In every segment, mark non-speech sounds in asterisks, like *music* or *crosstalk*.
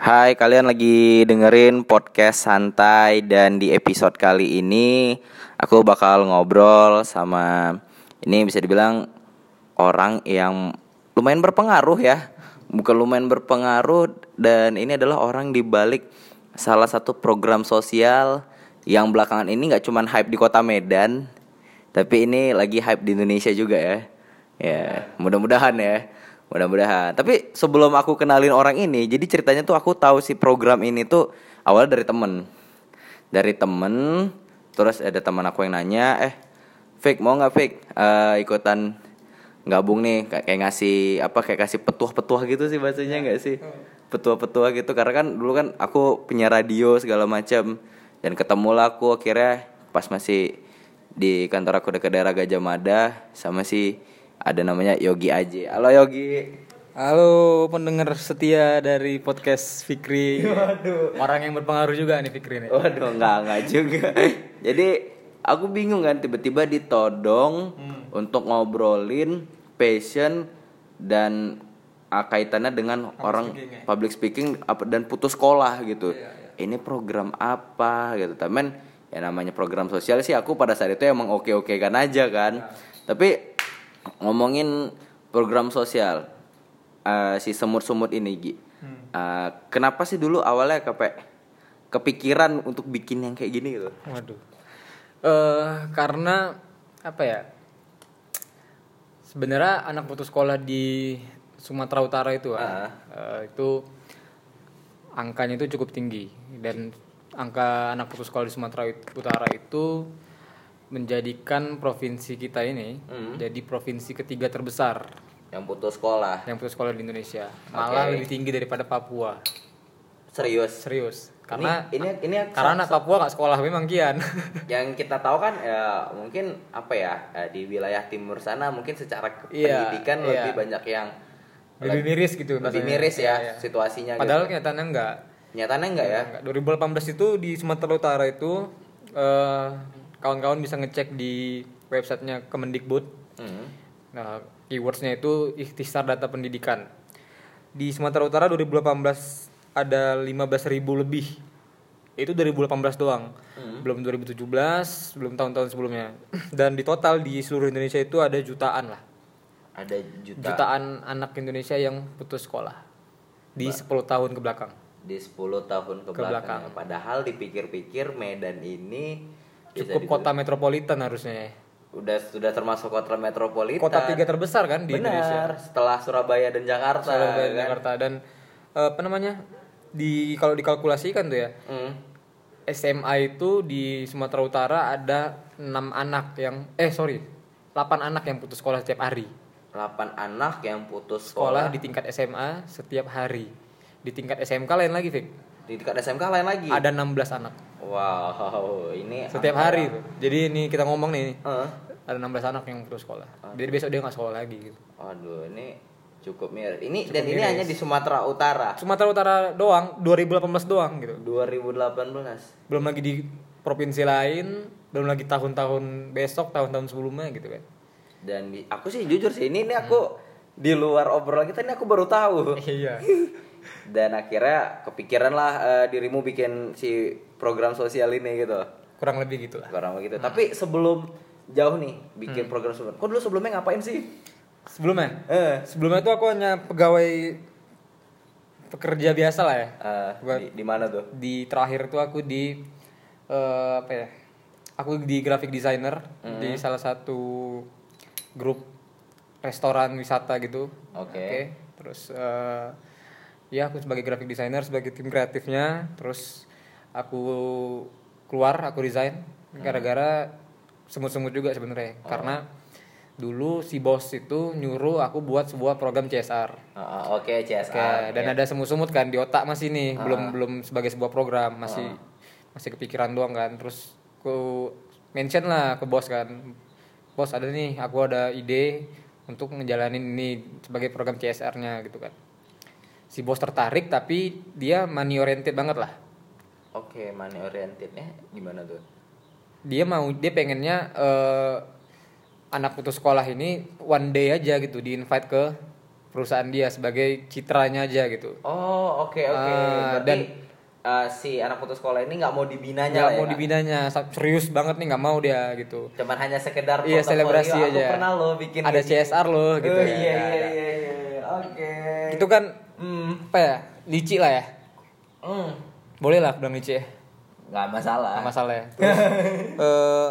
Hai, kalian lagi dengerin podcast santai dan di episode kali ini aku bakal ngobrol sama ini bisa dibilang orang yang lumayan berpengaruh ya. Bukan lumayan berpengaruh dan ini adalah orang di balik salah satu program sosial yang belakangan ini nggak cuman hype di kota Medan, tapi ini lagi hype di Indonesia juga ya. Ya, mudah-mudahan ya. Mudah-mudahan. Tapi sebelum aku kenalin orang ini, jadi ceritanya tuh aku tahu si program ini tuh awalnya dari temen. Dari temen, terus ada teman aku yang nanya, eh, Fik mau nggak Fik Eh, ikutan gabung nih? Kayak kayak ngasih apa kayak kasih petuah-petuah gitu sih bahasanya nggak sih? Petuah-petuah gitu. Karena kan dulu kan aku punya radio segala macam dan ketemu lah aku akhirnya pas masih di kantor aku dekat daerah Gajah Mada sama si ada namanya Yogi Aji halo Yogi Halo pendengar setia dari podcast Fikri. *laughs* Orang yang berpengaruh juga nih Fikri nih. Waduh, enggak, enggak juga. *laughs* Jadi aku bingung kan tiba-tiba ditodong untuk ngobrolin passion dan ah, kaitannya dengan orang speaking ya? public speaking apa dan putus sekolah gitu. Ini program apa gitu. Temen ya namanya program sosial sih aku pada saat itu emang oke-oke kan aja kan. Tapi ngomongin program sosial eh, si semut-semut ini Gi. Eh, kenapa sih dulu awalnya kepe kepikiran untuk bikin yang kayak gini gitu? Waduh. Eh karena apa ya? Sebenarnya anak putus sekolah di Sumatera Utara itu kan, eh, itu angkanya itu cukup tinggi dan angka anak putus sekolah di Sumatera Ut- Utara itu menjadikan provinsi kita ini Hmm. jadi provinsi ketiga terbesar Yang putus sekolah. yang putus sekolah di Indonesia. Malah lebih tinggi daripada Papua. Serius. Serius. Karena ini ini, ini karena anak Papua nggak sekolah memang kian. *laughs* yang kita tahu kan ya mungkin apa ya eh, di wilayah timur sana mungkin secara Iya, pendidikan iya. lebih banyak yang lebih miris gitu. lebih bahasanya. miris ya Iya, iya. situasinya Padahal gitu. kenyataannya enggak. Nyatanya enggak ya? Enggak. 2018 itu di Sumatera Utara itu eh, kawan-kawan bisa ngecek di websitenya Kemendikbud. Hmm. Nah, keywordsnya itu ikhtisar data pendidikan. Di Sumatera Utara 2018 ada 15.000 lebih. Itu 2018 doang. Hmm. Belum 2017, belum tahun-tahun sebelumnya. *clears throat* Dan di total di seluruh Indonesia itu ada jutaan lah. Ada juta Jutaan anak Indonesia yang putus sekolah di 10 tahun ke belakang. di 10 tahun ke, Ke belakang. belakang. Padahal dipikir-pikir Medan ini Cukup dibilang- kota metropolitan harusnya. ya. udah sudah termasuk kota metropolitan. Kota tiga terbesar kan di Benar, Indonesia. setelah Surabaya dan Jakarta. Surabaya, kan? Jakarta dan eh, apa namanya? Di kalau dikalkulasikan tuh ya, Hmm. SMA itu di Sumatera Utara ada enam anak yang eh sorry 8 anak yang putus sekolah setiap hari 8 anak yang putus sekolah sekolah, di tingkat SMA setiap hari di tingkat SMK lain lagi Vic di dekat SMK lain lagi. ada 16 anak. Wow, ini setiap hari. Tuh jadi ini kita ngomong nih Eh, ada 16 anak yang putus sekolah. Jadi besok dia nggak sekolah lagi gitu. Waduh, ini cukup miris. Ini dan ini hanya di Sumatera Utara. Sumatera Utara doang 2018 doang gitu. 2018. belum lagi di provinsi lain belum lagi tahun-tahun besok tahun-tahun sebelumnya gitu kan. Dan di- aku sih jujur sih ini ini aku di luar obrolan kita ini aku baru tahu. iya *laughs* Dan akhirnya kepikiran lah eh, dirimu bikin si program sosial ini gitu. kurang lebih gitu lah Kurang begitu. Tapi sebelum jauh nih bikin program sosial. Kok dulu sebelumnya ngapain sih? sebelumnya Eh, sebelumnya tuh aku hanya pegawai pekerja biasa lah ya Buat- di, di mana tuh? di terakhir tuh aku di eh, apa ya aku di graphic designer di salah satu grup restoran wisata gitu Oke. terus eh, ya aku sebagai graphic designer sebagai tim kreatifnya terus aku keluar aku resign gara-gara semut-semut juga sebenarnya karena dulu si bos itu nyuruh aku buat sebuah program CSR Ah, ah, Oke, CSR. Oke, dan ya. ada semut-semut kan di otak masih nih, belum belum sebagai sebuah program, masih masih kepikiran doang kan. Terus ku mention lah ke bos kan. Bos ada nih, aku ada ide untuk ngejalanin ini sebagai program CSR-nya gitu kan. Si bos tertarik tapi dia money oriented banget lah. Oke, money orientednya gimana tuh? Dia mau dia pengennya eh, anak putus sekolah ini one day aja gitu di invite ke perusahaan dia sebagai citranya aja gitu Oh, oke oke. Ah, Berarti dan- eh, si anak putus sekolah ini nggak mau dibinanya nggak lah mau ya, Kak? dibinanya serius banget nih nggak mau dia gitu Cuman hanya sekedar Iya, selebrasi aku aja. pernah lo bikin Ada gini. CSR loh, gitu Oh, ya. Iya iya ada. iya iya. Oke. itu kan Hmm. apa ya? Licik lah ya? Hmm. boleh lah bilang licik ya? Nggak masalah. nggak masalah ya? Terus *laughs* eh,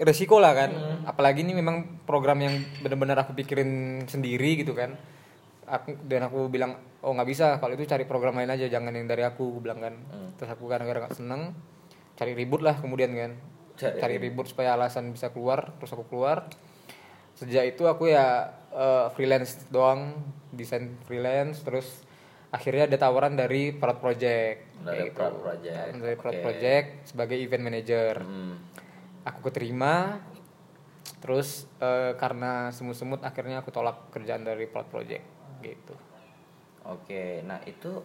resiko lah kan? Hmm. apalagi ini memang program yang benar-benar aku pikirin sendiri gitu kan? Aku dan aku bilang oh nggak bisa. Kalau itu cari program lain aja. Jangan yang dari aku aku bilang kan. Hmm. terus aku kadang-kadang nggak seneng. Cari ribut lah kemudian kan? Cari cari, ribut supaya alasan bisa keluar. Terus aku keluar. Sejak itu aku ya eh, freelance doang. Desain freelance. Terus akhirnya ada tawaran dari Prod Project Dari gitu. Prod Project, dari Prod oke. Project sebagai event manager Hmm. aku keterima terus eh, karena semut-semut akhirnya aku tolak kerjaan dari Prod Project gitu Oke, nah itu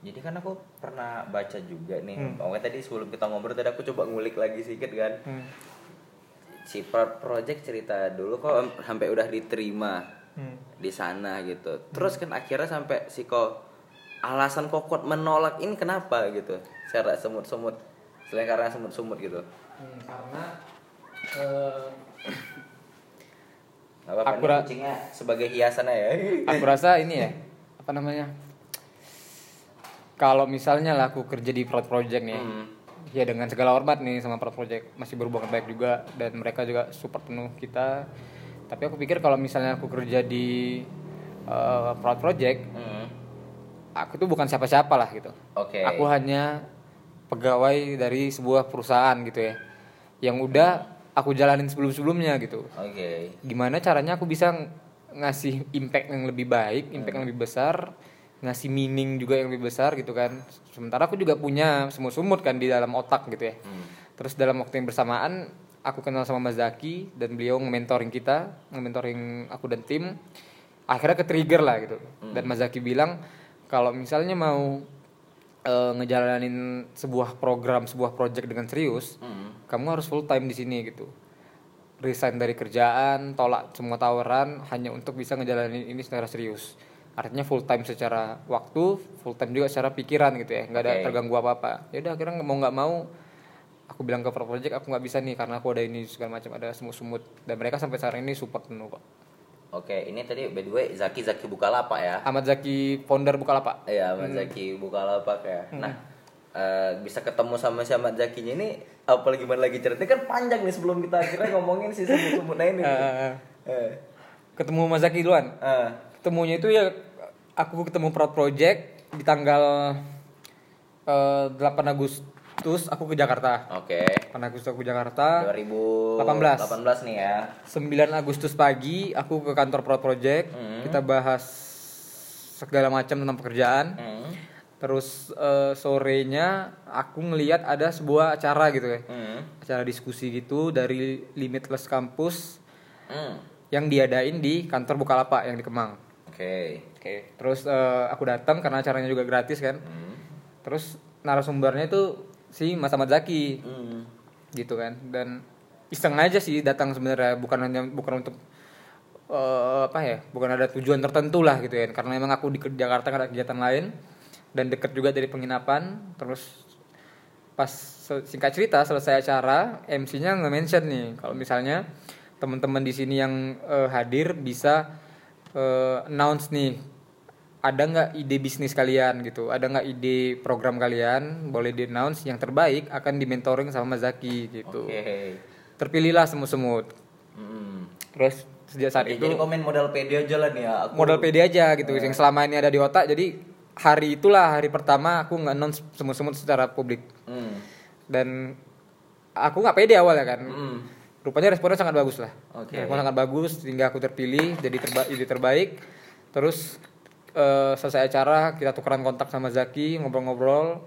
jadi kan aku pernah baca juga nih. Hmm. Pokoknya tadi sebelum kita ngobrol tadi aku coba ngulik lagi sedikit kan. Hmm. Si Pro- project cerita dulu kok sampai udah diterima Hmm. di sana gitu. Terus kan akhirnya sampai si kok alasan kokot menolak ini kenapa gitu? Secara semut-semut. Selain karena semut-semut gitu. Hmm, karena eh, Gak apa-apa Aku ra- kucingnya sebagai hiasan ya. aku rasa ini ya apa namanya kalau misalnya lah aku kerja di Prod Project nih Hmm. ya dengan segala hormat nih sama Prod Project masih berhubungan baik juga dan mereka juga support penuh kita tapi aku pikir kalau misalnya aku kerja di eh, Prod Project Hmm. Aku tuh bukan siapa-siapa lah gitu Oke. aku hanya pegawai dari sebuah perusahaan gitu ya yang udah aku jalanin sebelum-sebelumnya gitu Oke. gimana caranya aku bisa ng- ngasih impact yang lebih baik, impact yang lebih besar, ngasih meaning juga yang lebih besar gitu kan. Sementara aku juga punya semut-semut kan di dalam otak gitu ya. Hmm. Terus dalam waktu yang bersamaan aku kenal sama Mas Zaki dan beliau nge-mentoring kita, nge-mentoring aku dan tim. Akhirnya ke-trigger lah gitu. Dan Mas Zaki bilang kalau misalnya mau eh, ngejalanin sebuah program, sebuah project dengan serius, Hmm. kamu harus full time di sini gitu. Resign dari kerjaan tolak semua tawaran hanya untuk bisa ngejalanin ini secara serius. Artinya full time secara waktu full time juga secara pikiran gitu ya. Nggak ada terganggu apa apa ya udah akhirnya mau nggak mau aku bilang ke pro project aku nggak bisa nih karena aku ada ini segala macam ada semut-semut. Dan mereka sampai sekarang ini support penuh kok Oke, ini tadi by the way Zaki Zaki Bukalapak ya. Ahmad Zaki founder Bukalapak. Iya, Ahmad Zaki Bukalapak ya. Nah, eh, bisa ketemu sama si Ahmad Zakinya ini apa gimana lagi ceritanya? Kan panjang nih sebelum kita akhirnya ngomongin si semut-semutnya ini. Eh, *laughs* Eh, ketemu Mas Zaki duluan? Eh, ketemunya itu ya aku ketemu Proud Project di tanggal eh, 8 Agustus aku ke Jakarta Oke. 8 Agustus aku ke Jakarta 2018 18 nih ya. 9 Agustus pagi aku ke kantor Proud Project Hmm. kita bahas segala macam tentang pekerjaan Hmm. terus eh, sorenya aku ngelihat ada sebuah acara gitu ya Hmm. acara diskusi gitu dari Limitless Campus Hmm. yang diadain di kantor Bukalapak yang di Kemang Oke. Oke, terus eh, aku datang karena acaranya juga gratis kan. Hmm. Terus narasumbernya itu si Mas Ahmad Zaki Hmm. gitu kan. Dan iseng aja sih datang sebenarnya bukan hanya bukan untuk eh, apa ya, bukan ada tujuan tertentu lah gitu ya. Karena memang aku di Jakarta ada kegiatan lain dan deket juga dari penginapan. Terus pas singkat cerita selesai acara MC-nya nge-mention nih kalau misalnya teman-teman di sini yang eh, hadir bisa eh, announce nih ada nggak ide bisnis kalian gitu ada nggak ide program kalian boleh di announce yang terbaik akan di mentoring sama Zaki gitu Oke. terpilihlah semut-semut Hmm. terus sejak saat Oke, itu jadi komen modal pede aja lah nih ya. Aku modal pede aja gitu yang selama ini ada di otak jadi hari itulah hari pertama aku nggak announce semut-semut secara publik Hmm. dan aku nggak pede awal ya kan Hmm. rupanya responnya sangat bagus lah Oke. responnya sangat bagus sehingga aku terpilih jadi terba ide terbaik terus eh, selesai acara kita tukeran kontak sama Zaki ngobrol-ngobrol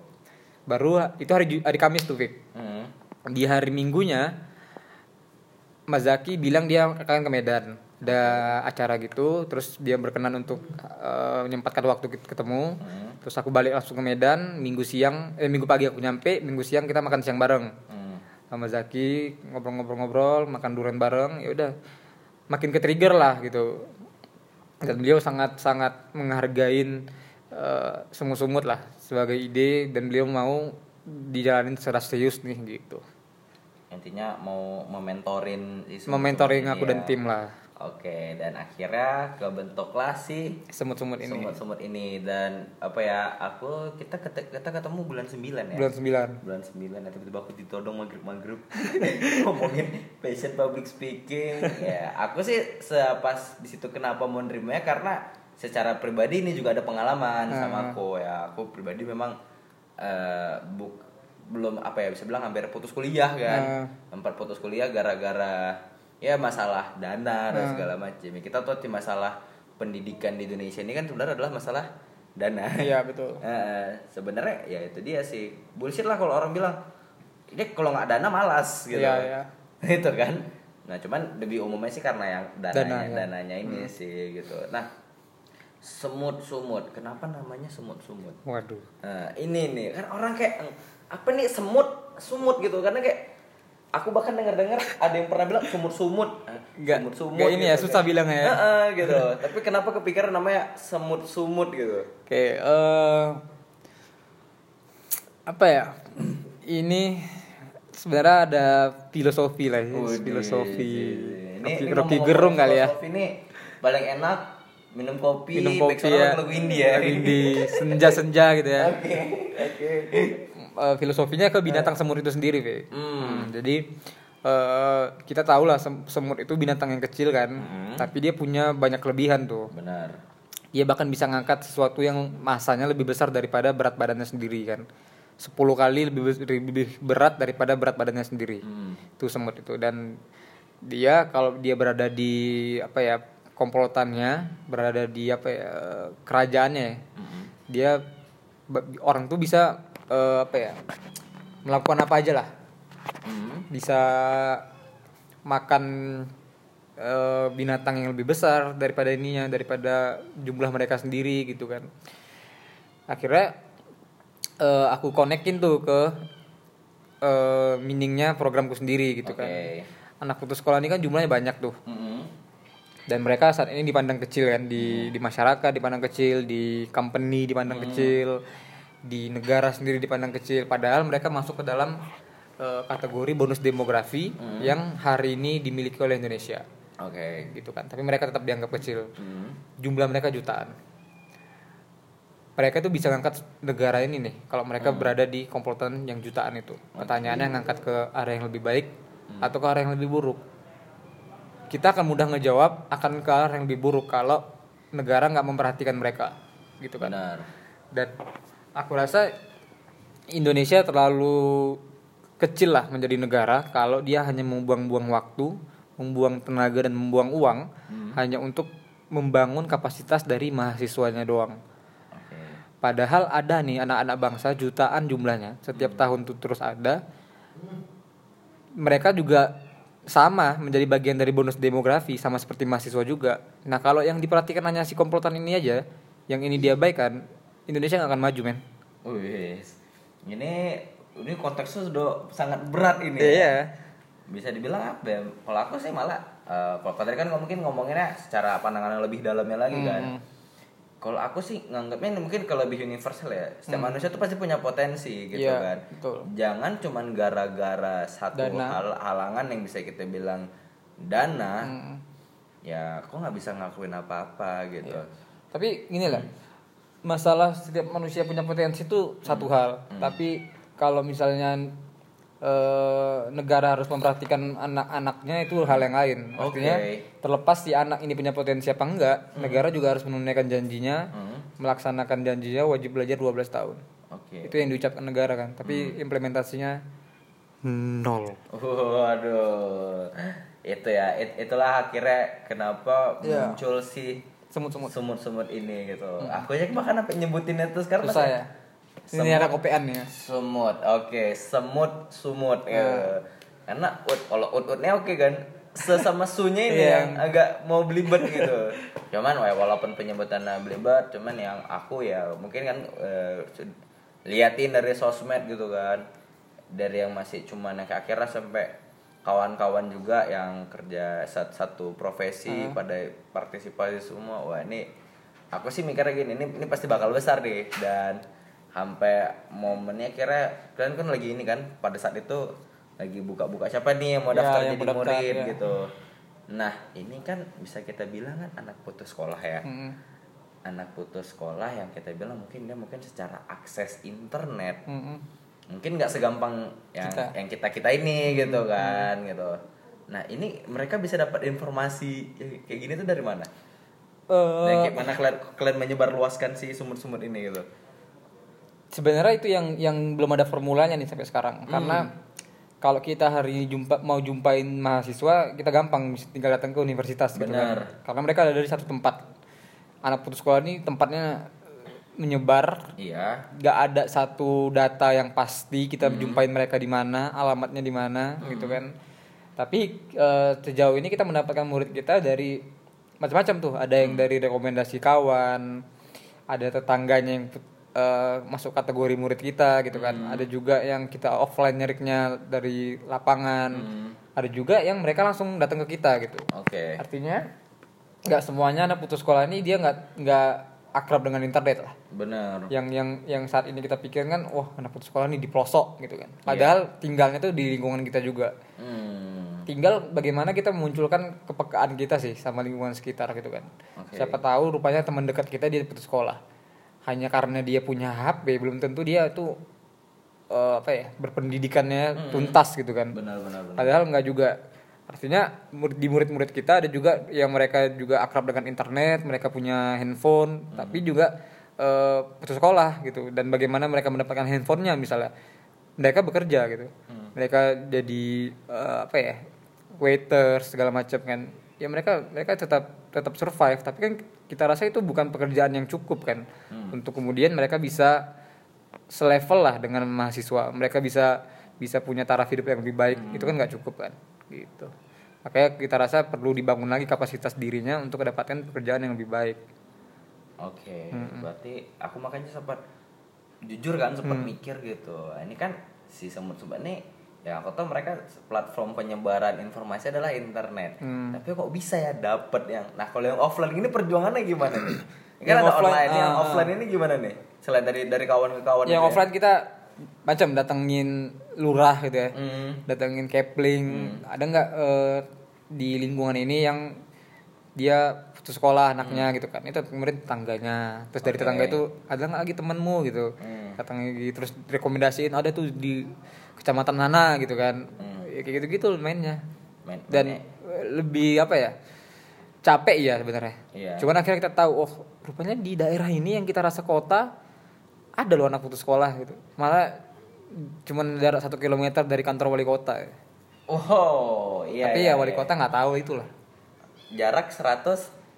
baru itu hari hari Kamis tuh Vic Hmm. di hari Minggunya Mas Zaki bilang dia akan ke Medan ada acara gitu terus dia berkenan untuk eh, menyempatkan waktu kita ketemu Hmm. terus aku balik langsung ke Medan minggu siang eh minggu pagi aku nyampe minggu siang kita makan siang bareng Hmm. sama Zaki ngobrol-ngobrol-ngobrol makan durian bareng ya udah makin ke trigger lah gitu dan beliau sangat sangat menghargain eh, semut-semut lah sebagai ide dan beliau mau dijalanin secara serius nih gitu intinya mau mementorin si aku dan ya. tim lah Oke, dan akhirnya kebentuklah si semut-semut ini. semut-semut ini. Dan apa ya? Aku kita kita ketemu bulan 9 ya. bulan 9 bulan 9 nanti tiba-tiba aku ditodong maghrib-maghrib *laughs* ngomongin passion public speaking. Ya aku sih sepas di situ kenapa mau nerimanya karena secara pribadi ini juga ada pengalaman sama aku ya. Aku pribadi memang eh, buk belum apa ya bisa bilang hampir putus kuliah kan? Hampir putus kuliah gara-gara ya masalah dana dan segala macam Ya, kita tahu sih masalah pendidikan di Indonesia ini kan sebenarnya adalah masalah dana. Iya betul. *laughs* Eh, sebenarnya ya itu dia sih. Bullshit lah kalau orang bilang ini kalau nggak dana malas gitu. Iya, iya. *laughs* itu kan. Nah cuman lebih umumnya sih karena yang dananya Dana, ya. dananya ini sih gitu. Nah semut sumut kenapa namanya semut sumut waduh. Nah, ini nih. Kan orang kayak apa nih semut sumut gitu. Karena kayak aku bahkan dengar dengar ada yang pernah bilang sumut sumut Nggak- sumut sumut nggak ini ya, susah bilangnya ya. *laughs* gitu. Tapi kenapa kepikiran namanya semut sumut gitu? Oke eh apa ya? Ini sebenarnya ada filosofi lah ya Widih, filosofi. ini, Rocky, ini Rocky ngomong-ngomong Gerung kali ya. filosofi Ini paling enak minum kopi, minum kopi ya. lagu indie ya. indie senja senja gitu ya. *laughs* Oke, oke. Eh, filosofinya ke binatang semut itu sendiri Fe. Hmm, jadi eh, kita tahu lah sem- semut itu binatang yang kecil kan tapi dia punya banyak kelebihan tuh. Benar. dia bahkan bisa ngangkat sesuatu yang masanya lebih besar daripada berat badannya sendiri kan. 10 kali lebih lebih berat daripada berat badannya sendiri. Hmm. itu semut itu. Dan dia kalau dia berada di apa ya komplotannya berada di apa ya kerajaannya dia ba- orang tuh bisa eh, apa ya melakukan apa aja lah Hmm. bisa makan eh, binatang yang lebih besar daripada ininya daripada jumlah mereka sendiri gitu kan akhirnya eh, aku konekin tuh ke eh, meaningnya programku sendiri gitu kan Oke. anak putus sekolah ini kan jumlahnya banyak tuh Mm-mm. dan mereka saat ini dipandang kecil kan di di masyarakat dipandang kecil di company dipandang kecil di negara sendiri dipandang kecil. Padahal mereka masuk ke dalam eh, kategori bonus demografi yang hari ini dimiliki oleh Indonesia. Oke. gitu kan. Tapi mereka tetap dianggap kecil. Hmm. jumlah mereka jutaan. Mereka tuh bisa ngangkat negara ini nih kalau mereka berada di komplotan yang jutaan itu. Pertanyaannya ngangkat ke arah yang lebih baik atau ke arah yang lebih buruk? Kita akan mudah ngejawab akan ke arah yang lebih buruk kalau negara nggak memperhatikan mereka. Gitu kan. Benar. dan aku rasa Indonesia terlalu kecil lah menjadi negara kalau dia hanya membuang-buang waktu, membuang tenaga dan membuang uang hanya untuk membangun kapasitas dari mahasiswanya doang. Padahal ada nih anak-anak bangsa jutaan jumlahnya setiap tahun tuh terus ada. Mereka juga sama menjadi bagian dari bonus demografi sama seperti mahasiswa juga. Nah kalau yang diperhatikan hanya si komplotan ini aja, yang ini diabaikan, Indonesia nggak akan maju men. Wih, ini ini konteksnya sudah sangat berat ini. Iya. Bisa dibilang apa ya? Kalau aku sih malah eh, kalau tadi kan mungkin ngomonginnya secara pandangan yang lebih dalamnya lagi kan. Hmm. Kalau aku sih nganggapnya ini mungkin kalau lebih universal ya. Setiap manusia tuh pasti punya potensi gitu. Iya, kan. betul. Jangan cuman gara-gara satu Dana. hal halangan yang bisa kita bilang dana. Hmm. Ya, kok nggak bisa ngelakuin apa-apa gitu. Iya. Tapi gini lah, masalah setiap manusia punya potensi itu satu hal. Tapi kalau misalnya eh, negara harus memperhatikan anak-anaknya itu hal yang lain. Artinya Oke. terlepas si anak ini punya potensi apa enggak, negara juga harus menunaikan janjinya, Hmm. melaksanakan janjinya wajib belajar 12 tahun. Oke. Itu yang diucapkan negara kan. Tapi implementasinya nol. Waduh, itu ya, it- itulah akhirnya kenapa Iya. muncul si Semut-semut. semut-semut ini gitu. Aku aja bahkan sampai nyebutin itu sekarang Susah ya. Ini ada kopean ya. Semut, oke, semut, sumut. ya. Karena ut, kalau ut-utnya oke kan, sesama sunya ini *laughs* Iya. yang agak mau belibet gitu. Cuman ya, walaupun penyebutannya belibet, cuman yang aku ya mungkin kan eh, su- liatin dari sosmed gitu kan, dari yang masih cuman yang ke akhirnya sampai kawan-kawan juga yang kerja sat- satu profesi pada partisipasi semua wah ini aku sih mikirnya gini ini ini pasti bakal besar deh dan sampai momennya kira kalian kan lagi ini kan pada saat itu lagi buka-buka siapa nih yang mau Ya, daftar yang jadi daftar, murid ya. gitu nah ini kan bisa kita bilang kan anak putus sekolah ya Mm-mm. anak putus sekolah yang kita bilang mungkin dia mungkin secara akses internet Mm-mm. Mungkin nggak segampang yang Kita. yang kita kita ini gitu kan gitu. Nah ini mereka bisa dapat informasi ya, kayak gini tuh dari mana? Eh, Dan kayak mana kalian kalian menyebar luaskan si sumut-sumut ini gitu. Sebenarnya itu yang yang belum ada formulanya nih sampai sekarang. Hmm. karena kalau kita hari ini jumpa mau jumpain mahasiswa kita gampang tinggal datang ke universitas gitu Benar. kan karena mereka ada dari satu tempat. Anak putus sekolah ini tempatnya menyebar. Iya. Nggak ada satu data yang pasti kita Hmm. jumpain mereka di mana alamatnya di mana gitu kan. Tapi eh, sejauh ini kita mendapatkan murid kita dari macam-macam tuh. Ada Hmm. yang dari rekomendasi kawan ada tetangganya yang eh, masuk kategori murid kita gitu kan. Hmm. ada juga yang kita offline nyariknya dari lapangan. Hmm. ada juga yang mereka langsung datang ke kita gitu. Oke. Artinya nggak semuanya anak putus sekolah ini dia nggak nggak akrab dengan internet lah. Bener yang yang yang saat ini kita pikirkan kan wah anak putus sekolah nih di pelosok gitu kan. Iya. padahal tinggalnya tuh di lingkungan kita juga. Hmm. tinggal bagaimana kita memunculkan kepekaan kita sih sama lingkungan sekitar gitu kan. Oke. siapa tahu rupanya teman dekat kita dia putus sekolah. Hanya karena dia punya HP belum tentu dia tuh eh, apa ya berpendidikannya tuntas gitu kan. Benar benar benar. Padahal nggak juga artinya di murid-murid kita ada juga yang mereka juga akrab dengan internet mereka punya handphone tapi juga eh, putus sekolah gitu. Dan bagaimana mereka mendapatkan handphonenya misalnya mereka bekerja gitu. Mereka jadi eh, apa ya waiter segala macam kan. Ya mereka mereka tetap tetap survive. Tapi kan kita rasa itu bukan pekerjaan yang cukup kan. Untuk kemudian mereka bisa selevel lah dengan mahasiswa. Mereka bisa bisa punya taraf hidup yang lebih baik. Itu kan nggak cukup kan gitu makanya kita rasa perlu dibangun lagi kapasitas dirinya untuk mendapatkan pekerjaan yang lebih baik Oke, berarti aku makanya sempat jujur kan sempat Mm. mikir gitu. Ini kan si semut-semut ini ya aku tahu mereka platform penyebaran informasi adalah internet. Hmm. Tapi kok bisa ya dapet yang Nah, kalau yang offline ini perjuangannya gimana nih? *clears throat* Kan Yang ada offline, online, yang ah, offline ini gimana nih? Selain dari dari kawan ke kawan yang gitu ya? offline kita macam datengin lurah gitu ya. Hmm. datengin kepling. Ada nggak eh, di lingkungan ini yang dia putus sekolah anaknya gitu kan? Itu kemudian tetangganya. Terus dari Oke. tetangga itu ada nggak lagi temenmu? gitu. Hmm. datang lagi terus rekomendasiin ada tuh di kecamatan mana gitu kan. Ya, kayak gitu gitu mainnya. Main- dan mainnya. lebih apa ya capek ya sebenarnya. Iya. cuman akhirnya kita tahu oh rupanya di daerah ini yang kita rasa kota ada loh anak putus sekolah gitu. Malah cuman jarak satu kilometer dari kantor wali kota Oh, iya. tapi iya, ya wali iya. kota nggak tahu itulah jarak 100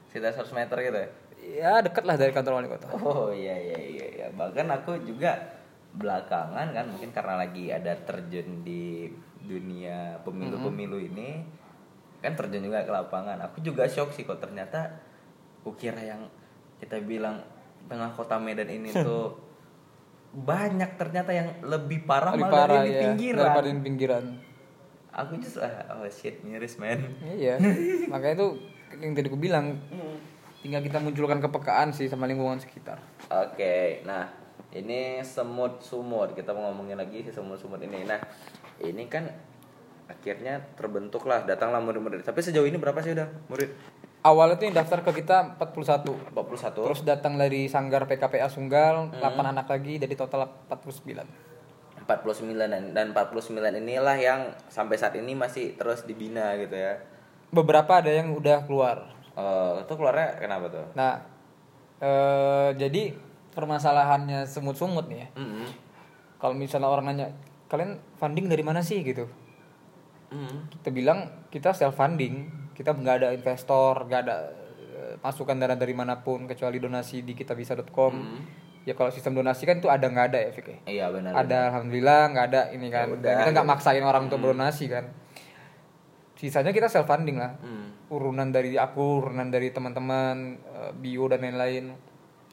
sekitar 100 meter gitu ya. ya deket lah dari kantor wali kota Oh iya iya iya iya. Bahkan aku juga belakangan kan mungkin karena lagi ada terjun di dunia pemilu-pemilu ini kan terjun juga ke lapangan. Aku juga shock sih kok ternyata ukira yang kita bilang tengah kota Medan ini *laughs* tuh banyak ternyata yang lebih parah lebih malah parah dari di ya pinggiran. daripada di pinggiran Aku just ah, oh shit miris man. iya *laughs* makanya itu yang tadi aku bilang tinggal kita munculkan kepekaan sih sama lingkungan sekitar Oke, nah ini semut sumut kita mau ngomongin lagi si semut sumut ini. Nah ini kan akhirnya terbentuk lah, datanglah murid-murid. Tapi sejauh ini berapa sih udah murid? Awalnya tuh yang daftar ke kita 41 41 terus datang dari sanggar PKPA Sunggal Hmm. 8 anak lagi jadi total 49 49 dan, dan 49 inilah yang sampai saat ini masih terus dibina gitu ya. beberapa ada yang udah keluar. Oh, itu keluarnya kenapa tuh? nah eh, jadi permasalahannya semut-semut nih ya. Mm kalau misalnya orang nanya kalian funding dari mana sih? gitu. -hmm. kita bilang kita self funding kita nggak ada investor nggak ada eh, masukan dana dari mana pun kecuali donasi di kitabisa.com ya kalau sistem donasi kan itu ada nggak ada ya Fik ya? Iya benar. ada alhamdulillah nggak ada ini kan Ya udah, kita nggak maksain orang untuk berdonasi kan sisanya kita self funding lah Hmm. urunan dari aku urunan dari teman-teman eh, bio dan lain-lain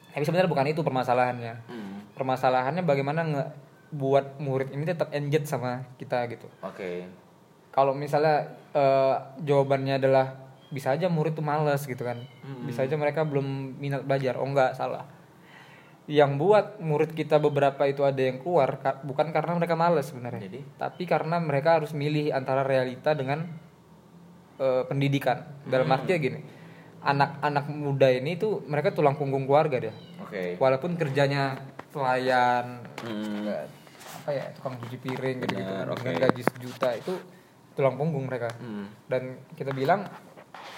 tapi sebenarnya bukan itu permasalahannya Hmm. permasalahannya bagaimana nge buat murid ini tetap engage sama kita gitu Oke. Kalau misalnya eh, jawabannya adalah bisa aja murid tuh males gitu kan. Bisa aja mereka belum minat belajar. Oh enggak salah. Yang buat murid kita beberapa itu ada yang keluar ka- bukan karena mereka males sebenarnya. Jadi? tapi karena mereka harus milih antara realita dengan eh, pendidikan. Dalam artinya gini anak-anak muda ini tuh mereka tulang punggung keluarga dia. Oke. walaupun kerjanya pelayan Hmm. apa ya tukang cuci piring gitu gitu Benar, dengan gaji sejuta itu tulang punggung mereka Hmm. dan kita bilang